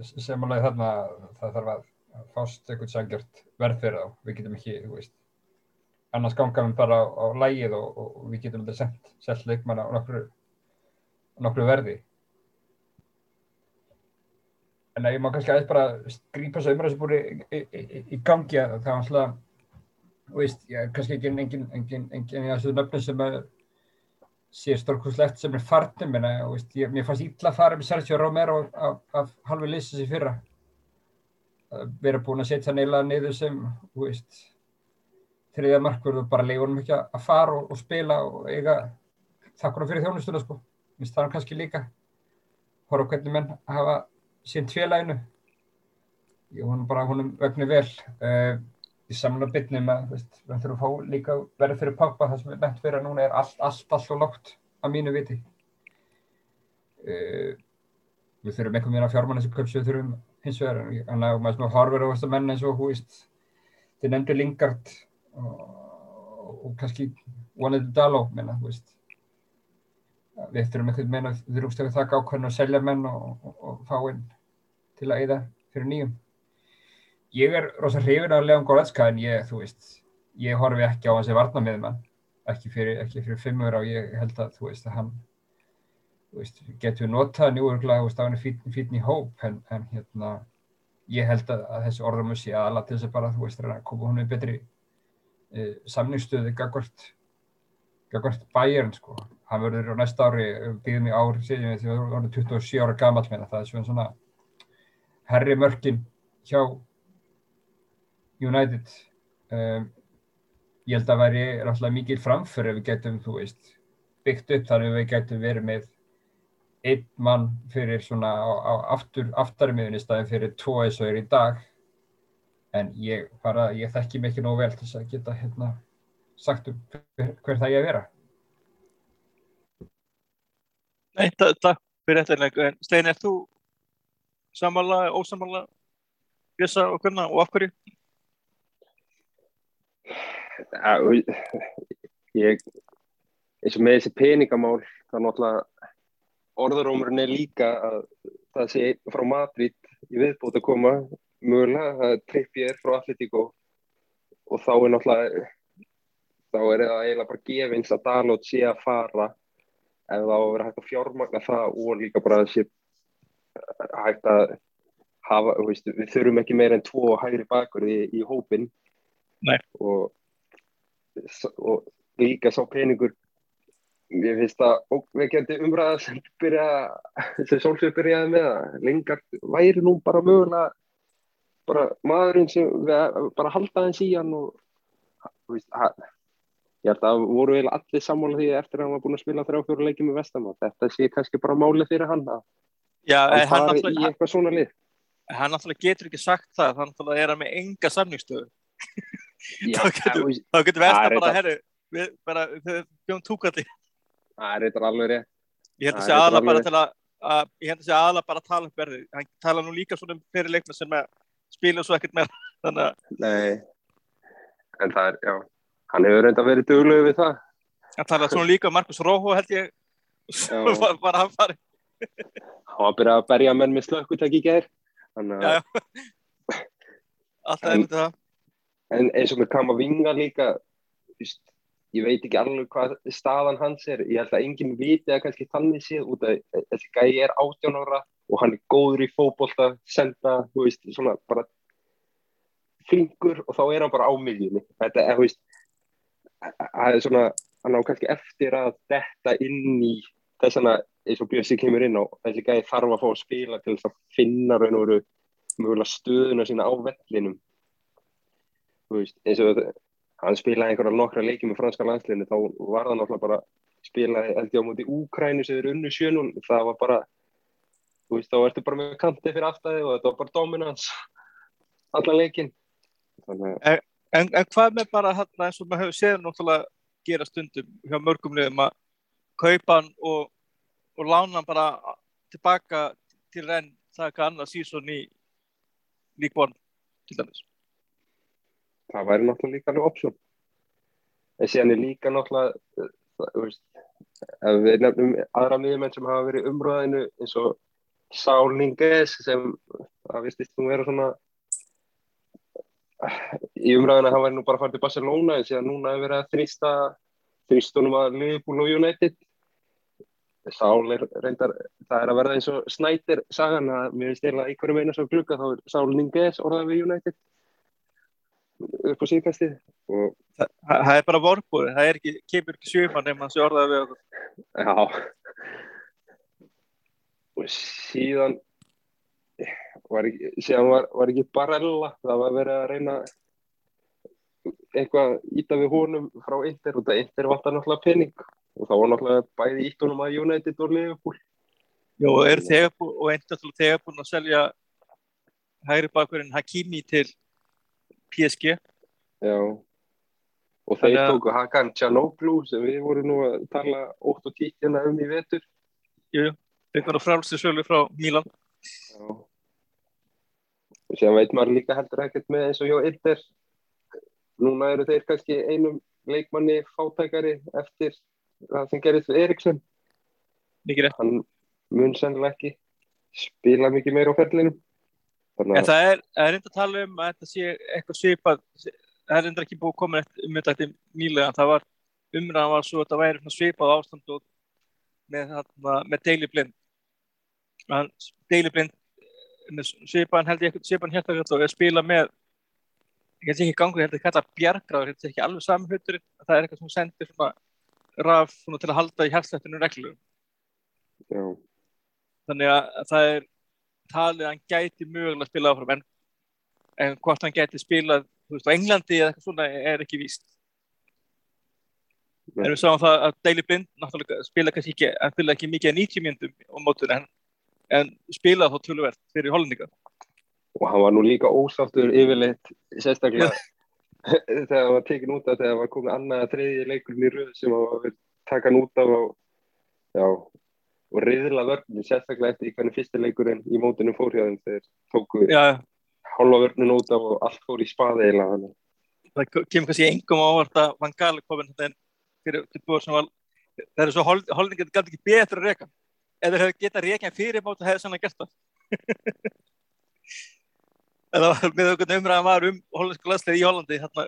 það sem alveg þarna það þarf að fást eitthvað sangjart verð fyrir þá. Við getum ekki, þú veist, annars gangaðum bara á, á lægið og, og við getum þetta sendt, selt leikmanna á nokkru, nokkru verði. En ég má kannski aðeins bara grípa svo umræðu sem búið í, í, í, í gangi að það var alltaf, þú veist, ég er kannski ekki engin, engin, engin í þessu nöfnum sem að sé stórkurslegt sem er farnum en mér fannst ítla að fara með Sergio Romero af, af halvi lýsins í fyrra. Að vera búin að setja neila niður sem þriðja markverð og bara leiða honum ekki að fara og, og spila og eiga þakkur á fyrir þjónustuna sko. Minnst það er kannski líka. Horfa hvernig menn hafa sín tvélæginu ég hún bara húnum vegni vel. Uh, í samlega bytnum að veist, við þurfum að fá líka verið fyrir pappa það sem við nefnt fyrir að núna er allt, allt, allt og lágt að mínu viti. Uh, við þurfum einhvern veginn að fjármann þessu köpsu við þurfum hins vegar en að maður svona horfir á þessu menn eins og hú veist þið nefndu Lingard og, og kannski Wanted Dalo menna þú veist. Við þurfum einhvern veginn að við þurfum stöðu þakka ákveðin að selja menn og, og, og fá inn til að eða fyrir nýjum ég er rosa hrifin af Leon Goretzka en ég, þú veist, ég horfi ekki á hans varna með mann, ekki fyrir, fyrir fimmur og ég held að, þú veist, að hann, þú veist, getur notað njúurglega, þú veist, að hann er fítn, fítn í hóp, en, en hérna, ég held að, að þessi orðamussi aðala til þess að bara, þú veist, að koma hún með betri e, samningsstöðu gagvart, gagvart bæjarn, sko. Hann verður á næsta ári, byggðum í ár, síðan því að hann er 27 ára gammal með það, það er svona herri mörkin hjá United um, ég held að væri ráðslega mikið framför ef við getum, þú veist, byggt upp þar ef við getum verið með einn mann fyrir svona á, á aftur, aftarmiðunni staðin fyrir tvo eins og er í dag. En ég bara, ég þekki mikið nóg vel þess að geta hérna sagt um hver, hver það ég að vera. Nei, takk fyrir þetta Stein, er þú samanlega, ósamanlega Bjössa og hvernig og af hverju? Ég eins og með þessi peningamál það náttúrulega orðurómurinn er líka að það sé frá Madrid í viðbútt að koma mögulega, það er trippjér frá Atletico og þá er náttúrulega þá er það eiginlega bara gefins að Dalot sé að fara ef þá verður hægt að fjármagna það og líka bara að sé hægt að hafa, veist, við þurfum ekki meira en tvo hægri bakur í, í hópin. Og og líka sá peningur ég finnst að óveikjandi umræða sem Solskjær byrjaði með að Lingard væri nú bara mögulega bara maðurinn sem við, bara halda hans í hann og veist, að, ég held að voru vel allir sammála því eftir að hann var búin að spila þrjá fjóru leikið með Vestam og þetta sé kannski bara málið fyrir hann að Já, hann fari í eitthvað svona lið. Hann náttúrulega getur ekki sagt það þannig að það er að með enga samningstöðu þá getur, er bara, herru, við bara, bjóðum túkalli. það er eitthvað alveg rétt Ég held að aðalega alveg bara til að, ég held að sé aðalega bara að tala upp verðið. Hann tala nú líka svona um fyrir leikna sem að spila svo ekkert að Nei, en það er, já, hann hefur reynda verið duglegur við það. hann tala svona líka um Markus Róhó held ég. Já. Svo var bara hann farið. Hann var að byrja að berja menn með slökkutek í já. Alltaf einmitt það. En eins og með Kamavinga líka, víst, ég veit ekki alveg hvað staðan hans er. Ég held að enginn viti að kannski þannig séð út að þessi gæi er 18 ára og hann er góður í fótbolta, senda, þú veist, svona bara flinkur og þá er hann bara á miðjunni. Þetta er, þú veist, það er svona, hann á kannski eftir að detta inn í þessana, eins og Björsi kemur inn á, þessi gæði þarf að fá að spila til þess að finna raun og veru mögulega stöðuna sína á vellinum. Þú veist, eins og hann spilaði einhverja nokkra leiki með franska landslinu, þá var það náttúrulega bara spilaði held ég á móti Úkrænu sem eru unnu sjönun, það var bara þú veist, þá ertu bara með kanti fyrir aftæði og þetta var bara dominans allan leikinn. Þannig að, En, en hvað með bara hérna eins og maður hefur séð náttúrulega gera stundum hjá mörgum liðum að kaupa hann og, og lána hann bara tilbaka til renn taka annað sísón í líkborn til dæmis. Það væri náttúrulega líka alveg option. En síðan er líka náttúrulega, eh, þú veist, ef við nefnum aðra miðjumenn sem hafa verið í umröðinu eins og Saul Ninges sem það vistist nú vera svona í umræðinu að hann væri nú bara að fara til Barcelona en síðan núna hefur verið að þrýsta þrýstunum að Liverpool og United Sál er reyndar það er að verða eins og Snyder sagan að mér finnst eða einhverjum eina svo glugga þá er Sál Ninges orðað við United upp á síðkastið og Það, það er bara vorbúið, það er ekki, kemur ekki sjöman nema þessi orðaði við okkur. Já. Og síðan var ekki, síðan var, var ekki Barella, það var verið að reyna eitthvað íta við honum frá Inter og það Inter vantar náttúrulega pening og það var náttúrulega bæði ítt honum að United og Liverpool. Jó, og er þegar búin, og einnig þegar búin að selja hægri bakurinn Hakimi til PSG. Já. Og þeir Þannig tóku Hakan Canoglu sem við vorum nú að tala ótt og títt hérna um í vetur. Fengur á frálsi sölu frá Mílan. Já. Og síðan veit maður líka heldur ekkert með eins og hjá Inter. Núna eru þeir kannski einum leikmanni fátækari eftir það sem gerist við Eriksson. Mikið rétt. Hann mun sennilega ekki spila mikið meira á ferlinum. Þannig En að það er, það er reynd að tala um að þetta sé eitthvað svipað, það er reyndar ekki búið að koma um þetta eftir nýlega, það var umræðan var svo að þetta væri svipað ástand og með, með Daily Blind. Hann, Daily Blind, með svipaðan held ég eitthvað, svipaðan hérna og er að spila með, ég held ekki gangur, ég held að kalla bjargráður, ég held ekki alveg saman hluturinn, það er eitthvað sem sendir svona raf svona til að halda í hjartslættinu reglum. já, þannig að það er talið að hann gæti mögulega að spila áfram en, en hvort hann gæti spilað á Englandi eða eitthvað svona er ekki víst. Nei. en við sáum það að Daily Blind náttúrulega spila kannski ekki, hann spila ekki mikið að 90 myndum á mótur en, en spilað þó töluvert fyrir hollendinga. Og hann var nú líka ósáttur yfirleitt sérstaklega þegar hann var tekin út af þegar hann var komið annað að þriðji leikurinn í röð sem hann var að taka hann út af og, já, og reyðla vörnum sérstaklega eftir hvernig fyrsti leikurinn í mótinu fór hjá þeim þegar tóku hálfa vörnum út af og allt fór í spaði eiginlega þannig. það kemur kannski engum ávart að Van Gaal komin þetta en fyrir tilbúið sem var það er svo hollendinga þetta gæti ekki betur að reka. Ef þeir hefði getað reka fyrir mót það hefði sannlega gert það. En það var með okkur umræðan var um hollensku landsleið í Hollandi þarna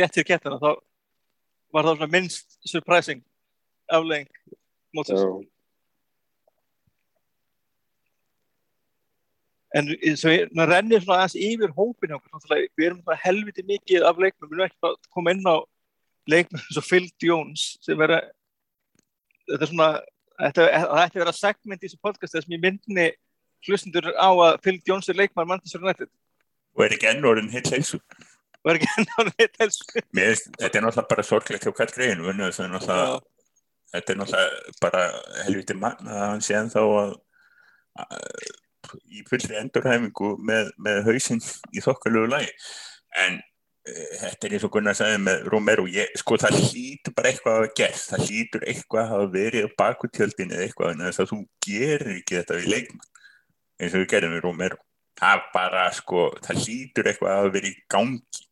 rétt fyrir kettina þá var það svona minnst surprising aflegging mótsins en það rennir svona aðeins yfir hópin við erum helviti mikið af leikmum, við erum ekki að koma inn á leikmum eins og Phil Jones sem er að þetta er svona, þetta ætti að vera segment í þessu podcast að ég myndni hlustundur á að Phil Jones er leikmann Manchester United. Og er ekki enn orðin hitt heilsu og er ekki enn á neitt helst Mér finnst, þetta er náttúrulega bara sorglegt hjá að náttúrulega, þetta er náttúrulega bara helviti mann að hann sé ennþá að, að í fullri endurhæfingu með, með hausinn í þokkalögu lagi. En uh, þetta er eins og Gunnar sagði með Romero, ég, sko það hlýtur bara eitthvað að gert, það hlýtur eitthvað að hafa verið á bakutjöldin eða eitthvað en þess að þú gerir ekki þetta við leikmann eins og við gerum við Romero. Það bara sko, það hlýtur eitthvað að hafa verið í gangi.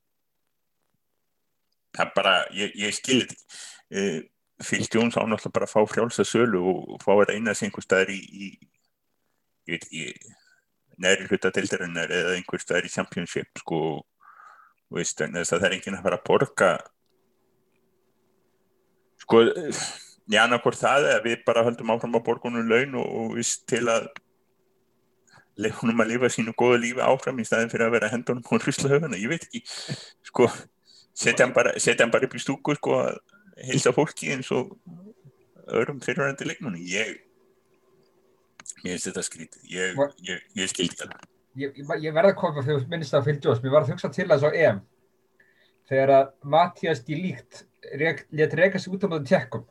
Það bara, ég, ég skil þetta uh, Phil Jones ánáttúrulega bara að fá frjálsa sölu og fá að reyna sig einhver staðar í, í veit ekki næri hluta deildarinnar eða einhver staðar í championship sko veist, að það er enginn að fara að borga. Sko já, annarkvort það eða við bara höldum áfram að borgunum laun og, og veist til að leifunum að lifa sínu góða lífi áfram í staðin fyrir að vera hendunum og hrysla höfuna, ég veit ekki. Sko, setja hann bara, bara upp í stúku sko að heilsa fólki eins og öðrum fyrirvændi leikmunni ég ég finnst þetta skrítið. Ég, ég, ég skildi alveg ég, ég, ég verða að koma þegar þú minnist Phil Jones, mér var að hugsa til þess á EM þegar að Mattias Di Líkt létt reyka sig út á móðum tjekkum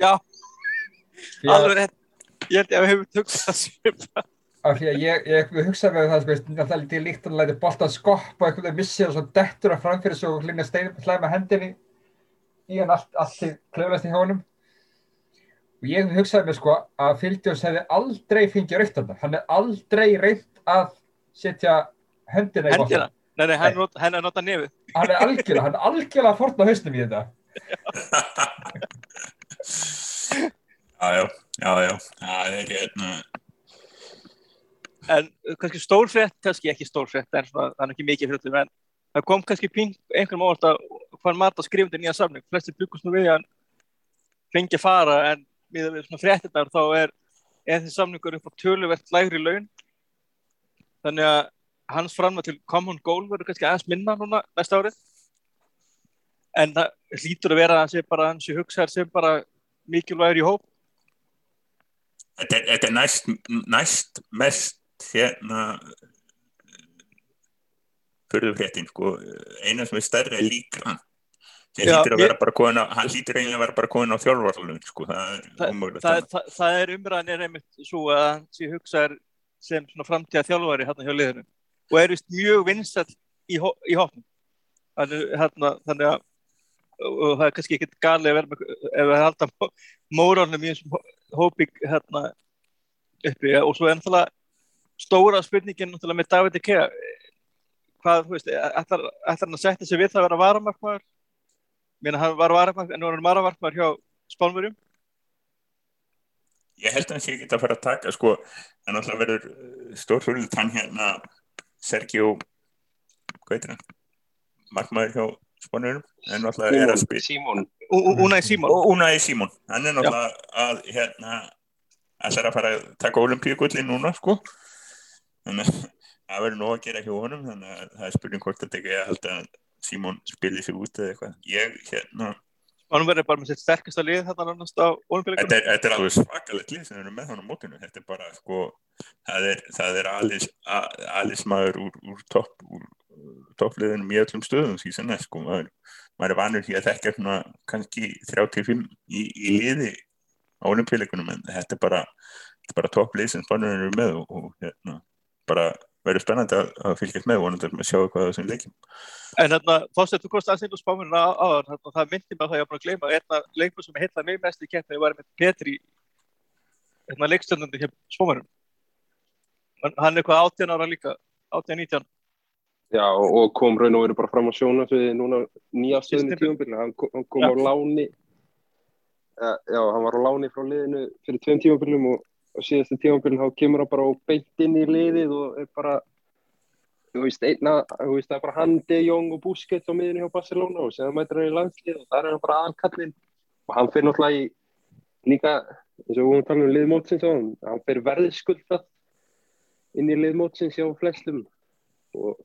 já, að- alveg rétt. Ég held ég að við hefum hugsað svipa af því að ég, ég hugsaði með það, sko, alltaf lítið líkt að læti boltan skoppa og veginn missið og svo dettur að framfyrir svo og hlýna stein, hlæma hendinni í hann allt, allt til klöflast í hjónum. Og ég hugsaði með sko að Fildjós hefði aldrei fengið raukt þarna. Hann hefði aldrei reynt að setja hendina í. Hendina? Nei, nei, hann, not, hann er notað nefið. Hann er algjörlega, hann er algjörlega að forna hausnum í þetta. Já, já, já, já, það er hérna, En uh, kannski stórfrétt, kannski ekki stórfrétt, en svona, það er ekki mikið fréttum, en það kom kannski pín einhvern mál að hvað maður að skrifa undir nýja samning. Flestir byggust nú við að hann fengi fara, en við svona fréttinnar þá er, er þessi samningur upp á töluvert lægri laun. Þannig að hans framlega til common goal verður kannski aðeins minna núna næsta árið. En það hlýtur að vera að sé bara, hann sé hugsaðar sem bara mikilvægur í hóp. þetta er, þetta er næst, næst mest hérna fyrðufréttin, sko, eina sem er stærri er líka Að ég- vera bara komin á, hann hlýtur eiginlega að vera bara komin á þjálfarlun, sko, það er það, ómögulegt. það, það, það er umræðan er einmitt svo að hann sé hugsaðar sem svona framtíða þjálfari hérna hjá liðinu og er vist mjög vinsall í, hó- í þannig, hérna, þannig að og það er kannski ekkert gali að vera ef við halda móralnum í þessum hó- hópi hérna uppi. Og svo er náttúrulega stóra spurningin náttúrulega með David Ikea hvað, þú veist, ætlar, ætlar hann að setja sig við það að vera varamarkmaður Mér hann var varamarkmaður en nú er hann varamarkmaður hjá Spánverjum. Ég held að hann sé ekki að fara að taka, sko, en alltaf verður stórfjörðið hann hérna Sergio, hvað heitir hann? Markmaður hjá Spánurum, en alltaf er að spila. Símon Unai Simon. Og Unai Simon, hann er náttúrulega að hérna ætlar að fara að taka olimpíugullin núna sko. Þannig að það verður nóg að gera hjá honum þannig að það er spurning hvort þetta ekki að halda að Simon spili sig út eða eitthvað. Ég hérna, hann verður bara með sitt sterkasta lið þetta nánast á þetta olimpíuleikunum er, þetta er alveg svakalegt lið sem eru með hann á mótinu. Þetta er bara sko það er, það er alis, a- alis maður úr, úr topp úr toppliðinum í öllum stöðum næst sko maður, maður er vanur því að þekka svona kannski 35 í, í liði á olimpíuleikunum en þetta er bara, þetta bara topplið sem spannur eru með og, og hérna, bara verður spennandi að, að fylgjast með vonandi að sjá eitthvað á þessum leikjum. En hérna, fórstu þú komst aðeins inn á hérna, það myndi mig að það ég búin að gleyma einna leikur sem heitlaði mig mest í keppni var með Petri hérna leikstjörnandi hjá spámunum hann er eitthvað 18 ára líka 18-19 Já, og kom raun og veru bara fram á sjónasviði núna nýja stöðinu Síðustu- tímabili, hann kom, hann kom Já. á láni. Ja, já, hann var á láni frá liðinu fyrir tveim tímabilum og, og síðastu tímabilum þá kemur hann bara og beint inn í liðið og er bara þú veist, einna, þú veist, það er bara hann, De Jong og Busquets á miðinu hjá Barcelona og séðan mætir hann í landslið og það er hann bara aðkallinn og hann fyrir náttúrulega í líka, eins og við vorum að tala um liðmótsins á hann, hann fyrir verðskuldað inn í liðmótsins hjá flestum. Og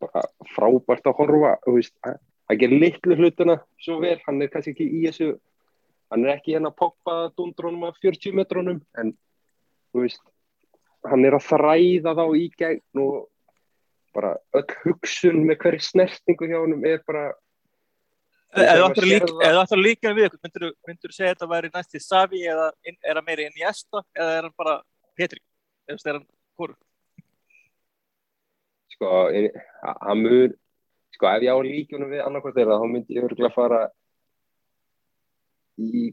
bara frábært að horfa þú veist, að gera litlu hlutuna svo vel, hann er kannski ekki í þessu hann er ekki hérna að poppa dundrónum af 40 metrónum en veist, hann er að þræða þá í gegn og bara öll hugsun með hverju snertingu hjá honum er bara að líka- það- að líka við myndur þú segja að þetta væri næst í Savi eða inn- er það meiri inn í Esta eða er hann bara Petri? Eða er hann hvort? sko, hann mun sko, ef ég á líkjunum við annarkvært þeirra þá myndi ég örgulega fara í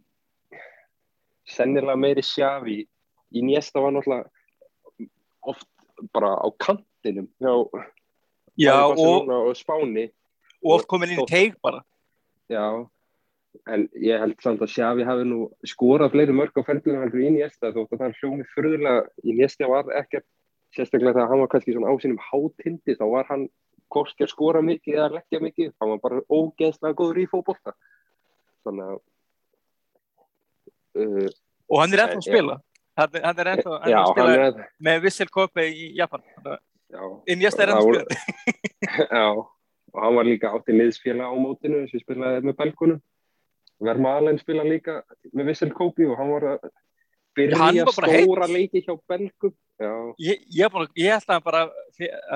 sennilega meiri sjafi í nýjesta var náttúrulega oft bara á kantinum hjá Já, og, og Spáni. og oft komin inn í teig bara. já, en ég held samt að Xavi hafi nú skorað fleiri mörg á ferðinu heldur í nýjesta þótt að það hljómi fyrðulega í nýjesta var ekkert sérstaklega þegar hann var kannski svona á sínum hátindi þá var hann að skora mikið eða leggja mikið, hann var bara ógeðslega góður í fótbolta. Þannig að uh, Og hann er ennþá En- að spila. Hann, hann er ennþá, hann að hann spila er með Vissel Kope í Japan. Þannig að já, Iniesta er ennþá Það að voru- spila. já, og hann var líka átti liðsfélag á mótinu sem spilaði með belgunum Verma Allen spila líka með Vissel Kopi og hann var að byrja Hann var stóra leiki hjá belgum Ég, ég, bara, ég held að hann bara,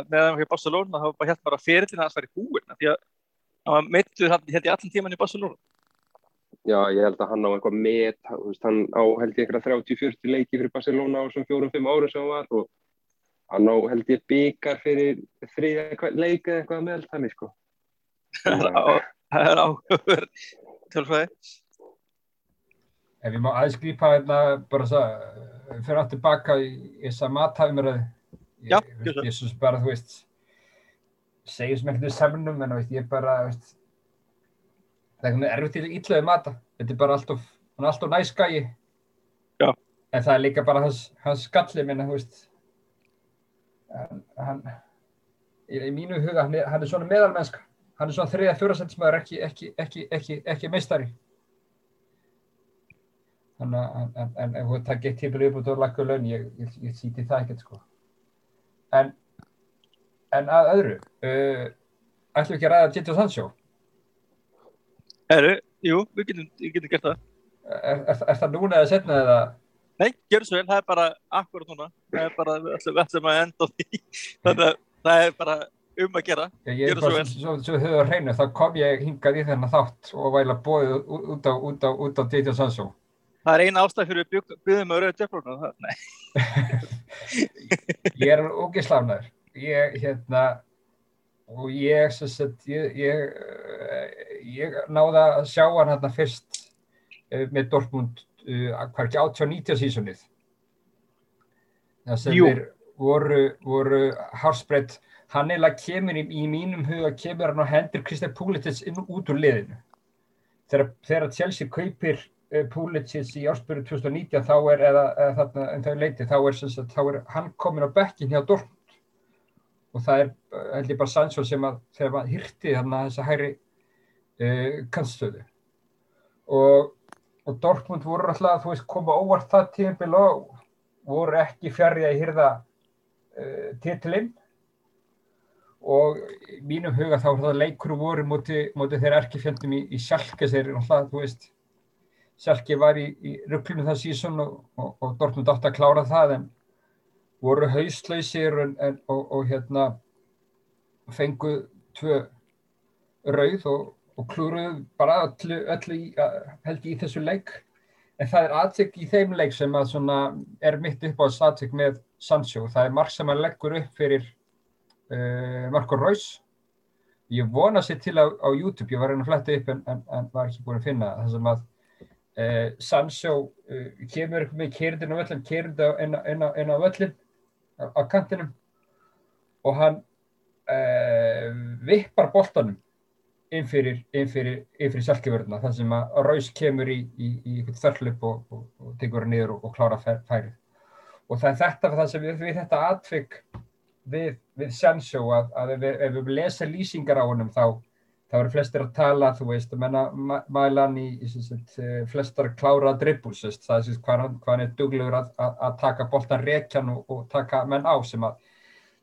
með hann hjá Barcelona, þá held bara að fyrirlina hans væri búinn. af Því að hann var hann hérna í allan tíman í Barcelona. Já, ég held að hann á eitthvað met, hann á held ég eitthvað 30-40 leiki fyrir Barcelona á þessum fjórum-fimm árum sem hann var og hann á held ég byggar fyrir þriðja leik eða eitthvað með þannig sko. Það er á- það er áhugaverð tölfræði. Ef ég má aðeins grípa hérna bara þess að fyrir aftur baka í í þessa mathæfumræði. Já, Ég, ég svo bara, þú veist, segjum sem ekkert við samnum, en veist, ég bara, þú veist, það er erfitt í ítlaði mata. Þetta er bara alltof, hann er alltof næs gæi. Já. En það er líka bara hans, hans skalli minna. Hann, hann í, í mínu huga, hann er, hann er svona meðalmennska. Hann er svona þriða fjórasættismæður, ekki, ekki, ekki, ekki, ekki meistari. Þannig að, en, en, en ef þú takkir tímil upp og þú lakka laun, ég, ég, ég sýti það ekkert, sko. En, en að öðru, uh, ætlum við ekki að ræða Jitto Sancho? Herru, jú, við getum, við getum gert það. Er, er, er það núna eða setna eða? Nei, gjör svo vel, það er bara akkurat núna. Það er bara, við ætlum, við ætlum að enda á því. Þannig að það er bara um að gera. Ég, ég svo bara, vel. svo, svo höfðu á hreinu, þá kom ég hingað í þennan þátt og væla bóðið út á, út á, út á Jitto Sancho. Það er eina ástæð fyrir við byggðum að rauða djöflóna. Nei, Ég er ógislánaður. Ég, hérna, og ég, sagt, ég, ég, eh, ég náði að sjá hann hérna fyrst eh, með Dortmund, uh, hvað er ekki 18-19 sísonið. Það sem þeir voru, voru hárspreitt, hann eiginlega kemur í, í mínum huga, kemur hann og hendur Kristján Púlitins inn út úr liðinu. Þegar, þegar Chelsea kaupir Púlitins í áspöru 2019 þá er, eða, eða þarna en þau leiti, þá er, sagt, þá er hann komin á bekkin hjá Dortmund og það er, held ég bara Sancho sem að þegar maður hýrti þarna þessa hægri uh, kannstöðu og, og Dortmund voru alltaf, þú veist, koma óvart það tímabil og voru ekki fjarrið að hýrða uh, titilinn. Og í mínum huga þá var það leikur voru móti, móti þeirra erkifjöndum í, í Sjálke þeir alltaf, þú veist Sjálke var í, í rugglunum það sísón og, og, og Dortmund átti að klára það en voru hauslausir en, en, og, og hérna fengu tvö rauð og, og klúruðu bara öllu, öllu í, held í þessu leik. En það er aðtök í þeim leik sem að svona er mitt upp á aðtök með Sancho, það er marg sem að leggur upp fyrir uh, Marco Reus. Ég vona sér til á, á YouTube, ég var að fletta upp en, en, var ekki búin að finna það. Sem að uh, Sancho uh, kemur með kyrndin á völlin kyrnd inn, á- á- á völlin á kantinum og hann uh, vippar boltanum inn fyrir, fyrir, fyrir sjálfkefurna þar sem að Raus kemur í, í, í þörlup og, og, og tekur hann niður og, og klára fæ- færið. Og það er þetta það sem við, við þetta atvik við, við Sancho að, að ef, við- ef við lesa lýsingar á honum þá þá eru flestir að tala, þú veist, að menna Mælan í, í sagt, eh, flestar klára dribbles, það er hvað hann, er duglegur að, að, að taka boltan rekjan og, og taka menn á sem að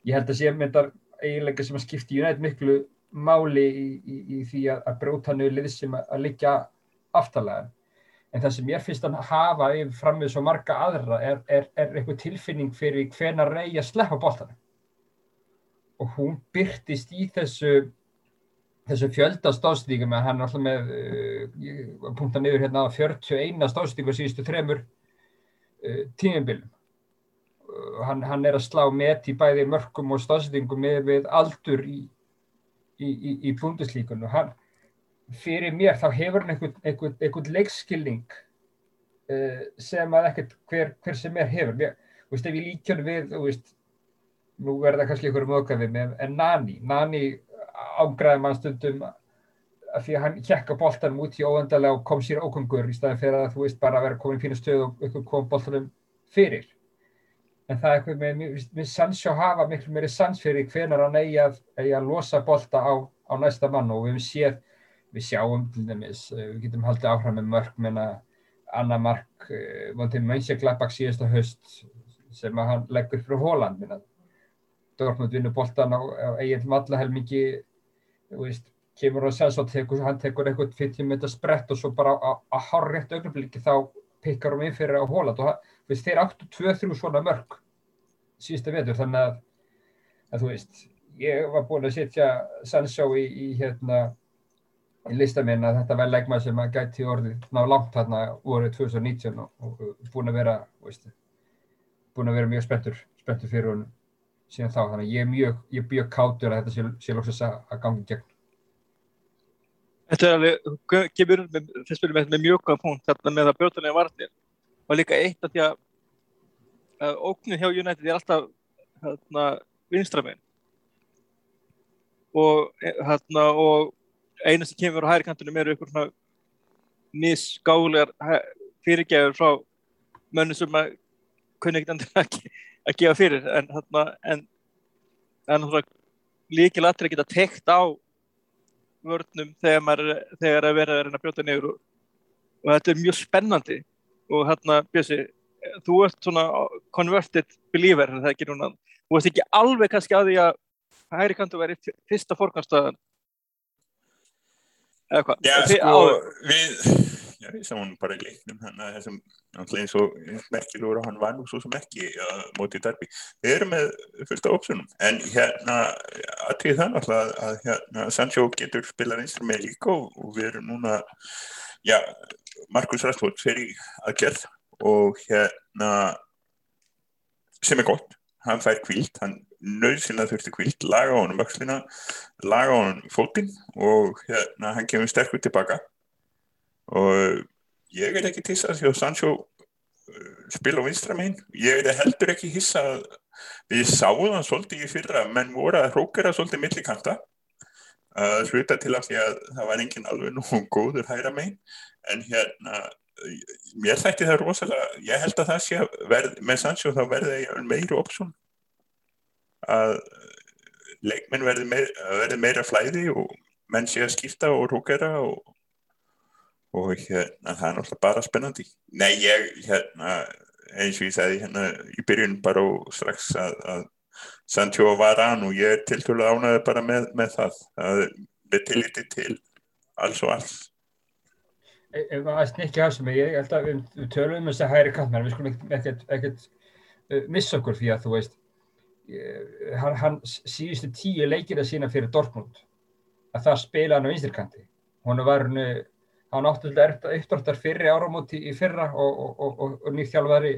ég held að sé myndar eiginlega sem að skipti United miklu máli í, í, í því að, að brjóta niður lið sem að, að liggja aftalega. En það sem ég finnst að hafa yfir fram með svo marga aðra er, er, er eitthvað tilfinning fyrir hvenar reyja sleppa boltanum. Og hún byrtist í þessu þessu fjölda stóðstíkum en hann er alltaf með uh, punktar niður hérna á 41 stóðstíku síðustu þremur uh, tímumbilum uh, hann, hann er að slá met í bæði mörgum og stóðstíkum með við aldur í, í, í, í bundeslíkun og hann fyrir mér þá hefur hann einhvern, einhvern, einhvern leikskilning uh, sem að ekkert hver, hver sem er hefur. Mér, veist ef ég líkjörn við veist nú verða kannski einhverjum öðgæði með en Nani, Nani ágræði mann stundum að því að hann hjekka boltanum út í óendalega og kom sér ókungur í staðin fyrir að þú veist bara að vera komin í fínu stöð og ykkur kom boltanum fyrir. En það er eitthvað með, með, með Sancho hafa miklu meiri sans fyrir hvenar hann eigi að, eigi að losa bolta á, á næsta mann. Og við séð við sjáum til dæmis, eh, við getum haldið áfram með mörg menna Anna Mark uh, vonið Mönchengladbach síðasta höst sem að hann leggur fyrir Hóland minna. Dortmund vinnur boltan á, á eigin mallahelmingi veist, kemur og segja svo tekur, hann tekur eitthvað 50 meter sprett og svo bara á hár rétt augnablikki þá pikkar hún inn fyrir á Hóland og hann- veist, þeir áttu 2-3 svona mörg síðustu vetur þannig að, að þú veist, ég var búin að setja Sancho í, í hérna í lista minn að þetta væri leikmaður sem að gæti orðið ná langt þarna voru 2019 og, og, búin að vera veist, búin að vera mjög spenntur spenntur fyrir honum síðan þá þannig að ég er mjög, ég er mjög kátur að þetta sé, sé lóksins að, gangi gegn. Þetta er alveg, gefur með, þess fyrir með, mjög góða punkt þarna með að brjóðanlega varnir. Og líka eitt af því að, að óknin hjá United er alltaf hérna, vinstramenn og, hérna, og eina sem kemur á hæri kantunum eru ykkur svona nýskálegar fyrirgefur frá mönnu sem að kunni ekkert endur að, að gefa fyrir en hérna en, en líkil aðtrið geta tekt á vörnum þegar maður þegar að vera að reyna að brjóta neyður og, og þetta er mjög spennandi. Og hérna Bjössi þú ert svona converted believer það ekki núna, þú veist ekki alveg kannski að því að hæri kantu verið fyrsta fórkvæmstöðan eða hvað? Já, sko, við, við sáum bara leiknum hann að þessum, eins og merkilegur og hann var nú svo sem ekki uh, mótið darbi. Við erum með fullt af opsunum, en hérna aðtrið það náttúrulega að, hérna Sancho getur spilað einstur með líka og, og við erum núna, já, Markus Rashford fer í aðgerð og hérna sem er gott, hann fær kvílt, hann nöðsynlega þurfti kvílt, laga honum öxlina, laga honum fótinn og hérna hann kemur sterkur tilbaka og ég er ekki tissa því að Sancho uh, spila á vinstra megin, ég er heldur ekki hissa við sáum það svolítið í fyrra, menn voru að hrókera svolítið millikanta að hluta til að því að það var engin alveg nú góður hæra megin. En hérna mér þætti það rosalega, ég held að það sé verð, með Sancho þá verði meiri opsun að leikmenn verði meira, meira flæði og menn sé að skipta og rúkera og, og hérna það er náttúrulega bara spennandi. Nei ég hérna eins og ég sagði hérna í byrjun bara og strax að, að Sancho var an og ég er til til að ánaði bara með, með það að við tiliti til alls og alls. Ef e, að snikki af sem ég held að við, tölum um þess að hæri kantmenn við skulum ekkert, ekkert uh, missa okkur því að þú veist hann, hann síðustu tíu leikir að sína fyrir Dortmund að það spila hann á vinstirkanti hún var hann átti alltaf uppdráttar fyrir áramóti í fyrra og, og, og, og nýþjálfari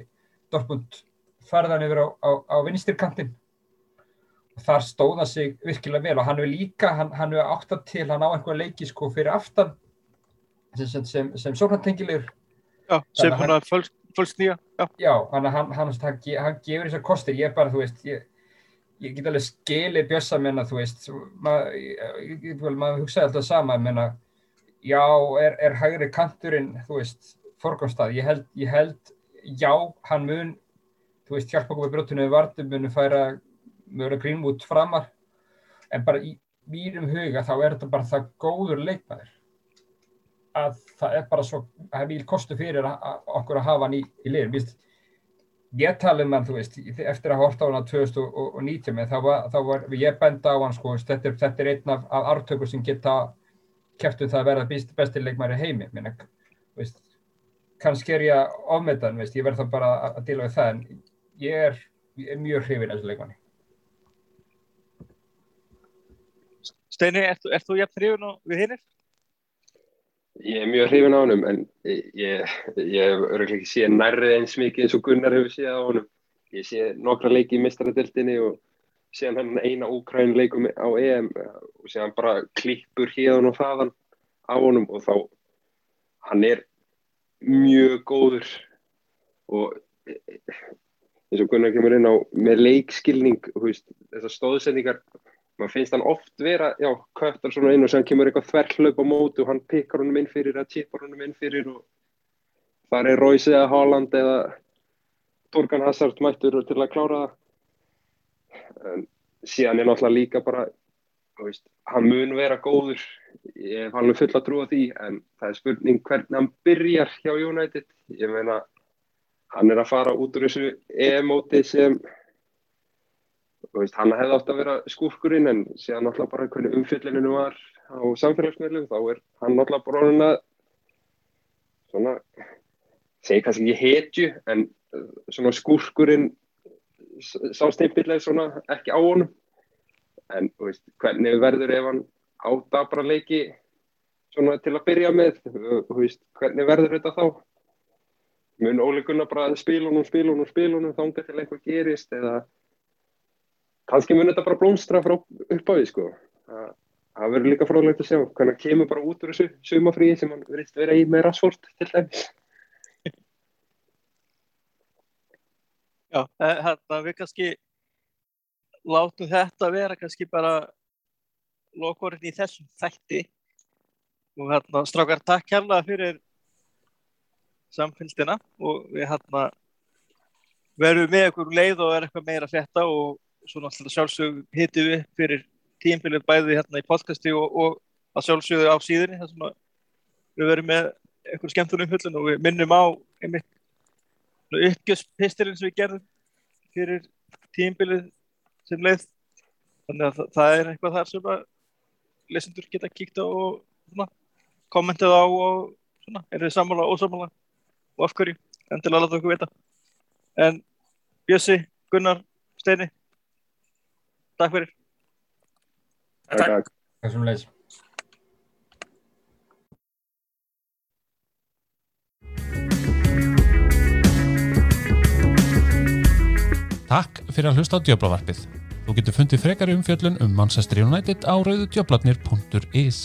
Dortmund farðan yfir á, á, á vinstirkantin og þar stóða sig virkilega vel og hann hefur líka, hann, hann hefur áttat til hann á einhverja leiki sko fyrir aftan sem, sem, sem sóknartengilegur Já, sem Þannig að svona fölsk, fölsk nýja já. já, hann, hann, hann, hann, ge- hann gefur þessar kostir, ég bara, þú veist ég, ég get alveg skilið bjössa menna, þú veist maður, maður hugsaði alltaf sama menna, já, er, er hægri kanturinn, þú veist forgangstað, ég held, ég held já, hann mun þú veist, hjálpa okkur við brotinu við vartum munu færa, mjög grínmút framar. En bara í mínum huga þá er þetta bara það góður leikmaður. Að það er bara svo það er mjög kostu fyrir okkur að hafa hann í, í liðin Vist, ég tala um hann, þú veist, eftir að horta á hann 2019 með, þá var, þá var ég benda á hann, sko, þetta er, þetta er einn af, af artökur sem geta kæftu það að vera best, besti leikmæri heimi minna, veist, kannski er ég ofmetan, veist, ég verð það bara að, díla við það, en ég er, ég er mjög hrifin af þessu leikmanni Steini, ert, ert þú jafn hrifun og við hinnir? Ég er mjög hrifin á honum en ég, ég, örgulega ekki séð nærrið eins mikið eins og Gunnar hefur séð á honum. Ég sé nokkra leiki í mistaradeltinni og sé hann eina úkræn leikum á EM og sé hann bara klippur hérðan og þaðan á honum og þá hann er mjög góður og eins og Gunnar kemur inn á með leikskilning, þessar stóðsendingar maður finnst hann oft vera, já, köttar svona inn og sem kemur eitthvað þverklaup á mótu og hann pikkar honum inn fyrir eða tippar honum inn fyrir og það er Royce eða Haaland eða Torgan Hazard mættur til að klára það en síðan er náttúrulega líka bara veist, hann mun vera góður ég hef alveg full að trúa því en það er spurning hvernig hann byrjar hjá United. Ég meina hann er að fara út úr þessu e-móti sem Veist, hann hefði átt að vera skúrkurinn en séðan náttúrulega bara hvernig umfyllinu var á samfélagsmiðlum þá er hann náttúrulega bara orðin að svona segi kannski ekki hetju en svona skúrkurinn sásteinbillega svona ekki á honum. En veist, hvernig verður ef hann ádabra leiki svona til að byrja með? Veist, hvernig verður þetta þá? Mun Óli Gunnar bara spilunum, spilunum, spilunum þanga til eitthvað gerist eða kannski mun þetta bara blómstra frá uppáði sko. Það það verður líka fróðlegt að sjá hvernig hann kemur bara út úr þessu sumafríi sem hann verðist vera í með Rashford til dæmis Já, hérna við kannski látum þetta vera kannski bara lokorinn í þessum þætti. Og hérna strákar takk kærlega fyrir samfélstina og við hérna verðum með ykkur um leið og er eitthvað meira að fetta og svo náttúrulega sjálfsög hittum við fyrir tímfélög bæði hérna í podcasti og, og að sjálfsögðu á síðunni þar sem að við verðum með eitthvað skemmtunum hullun og við minnum á einmitt uppgjörspistilinn sem við gerðum fyrir tímbilið sem leið. Þannig að það, það er eitthvað þar sem að lesendur geta kíkt á og svona, kommentið á og svona, er þið sammála og ósammála? Og af hverju, endilega láta okkur vita. En Bjössi, Gunnar, Steini takk fyrir. Takk. Takk sem Takk fyrir að hlusta á Djöblavarpið. Þú getur fundið frekari umfjöllun um Manchester United á rauðudjöblarnir.is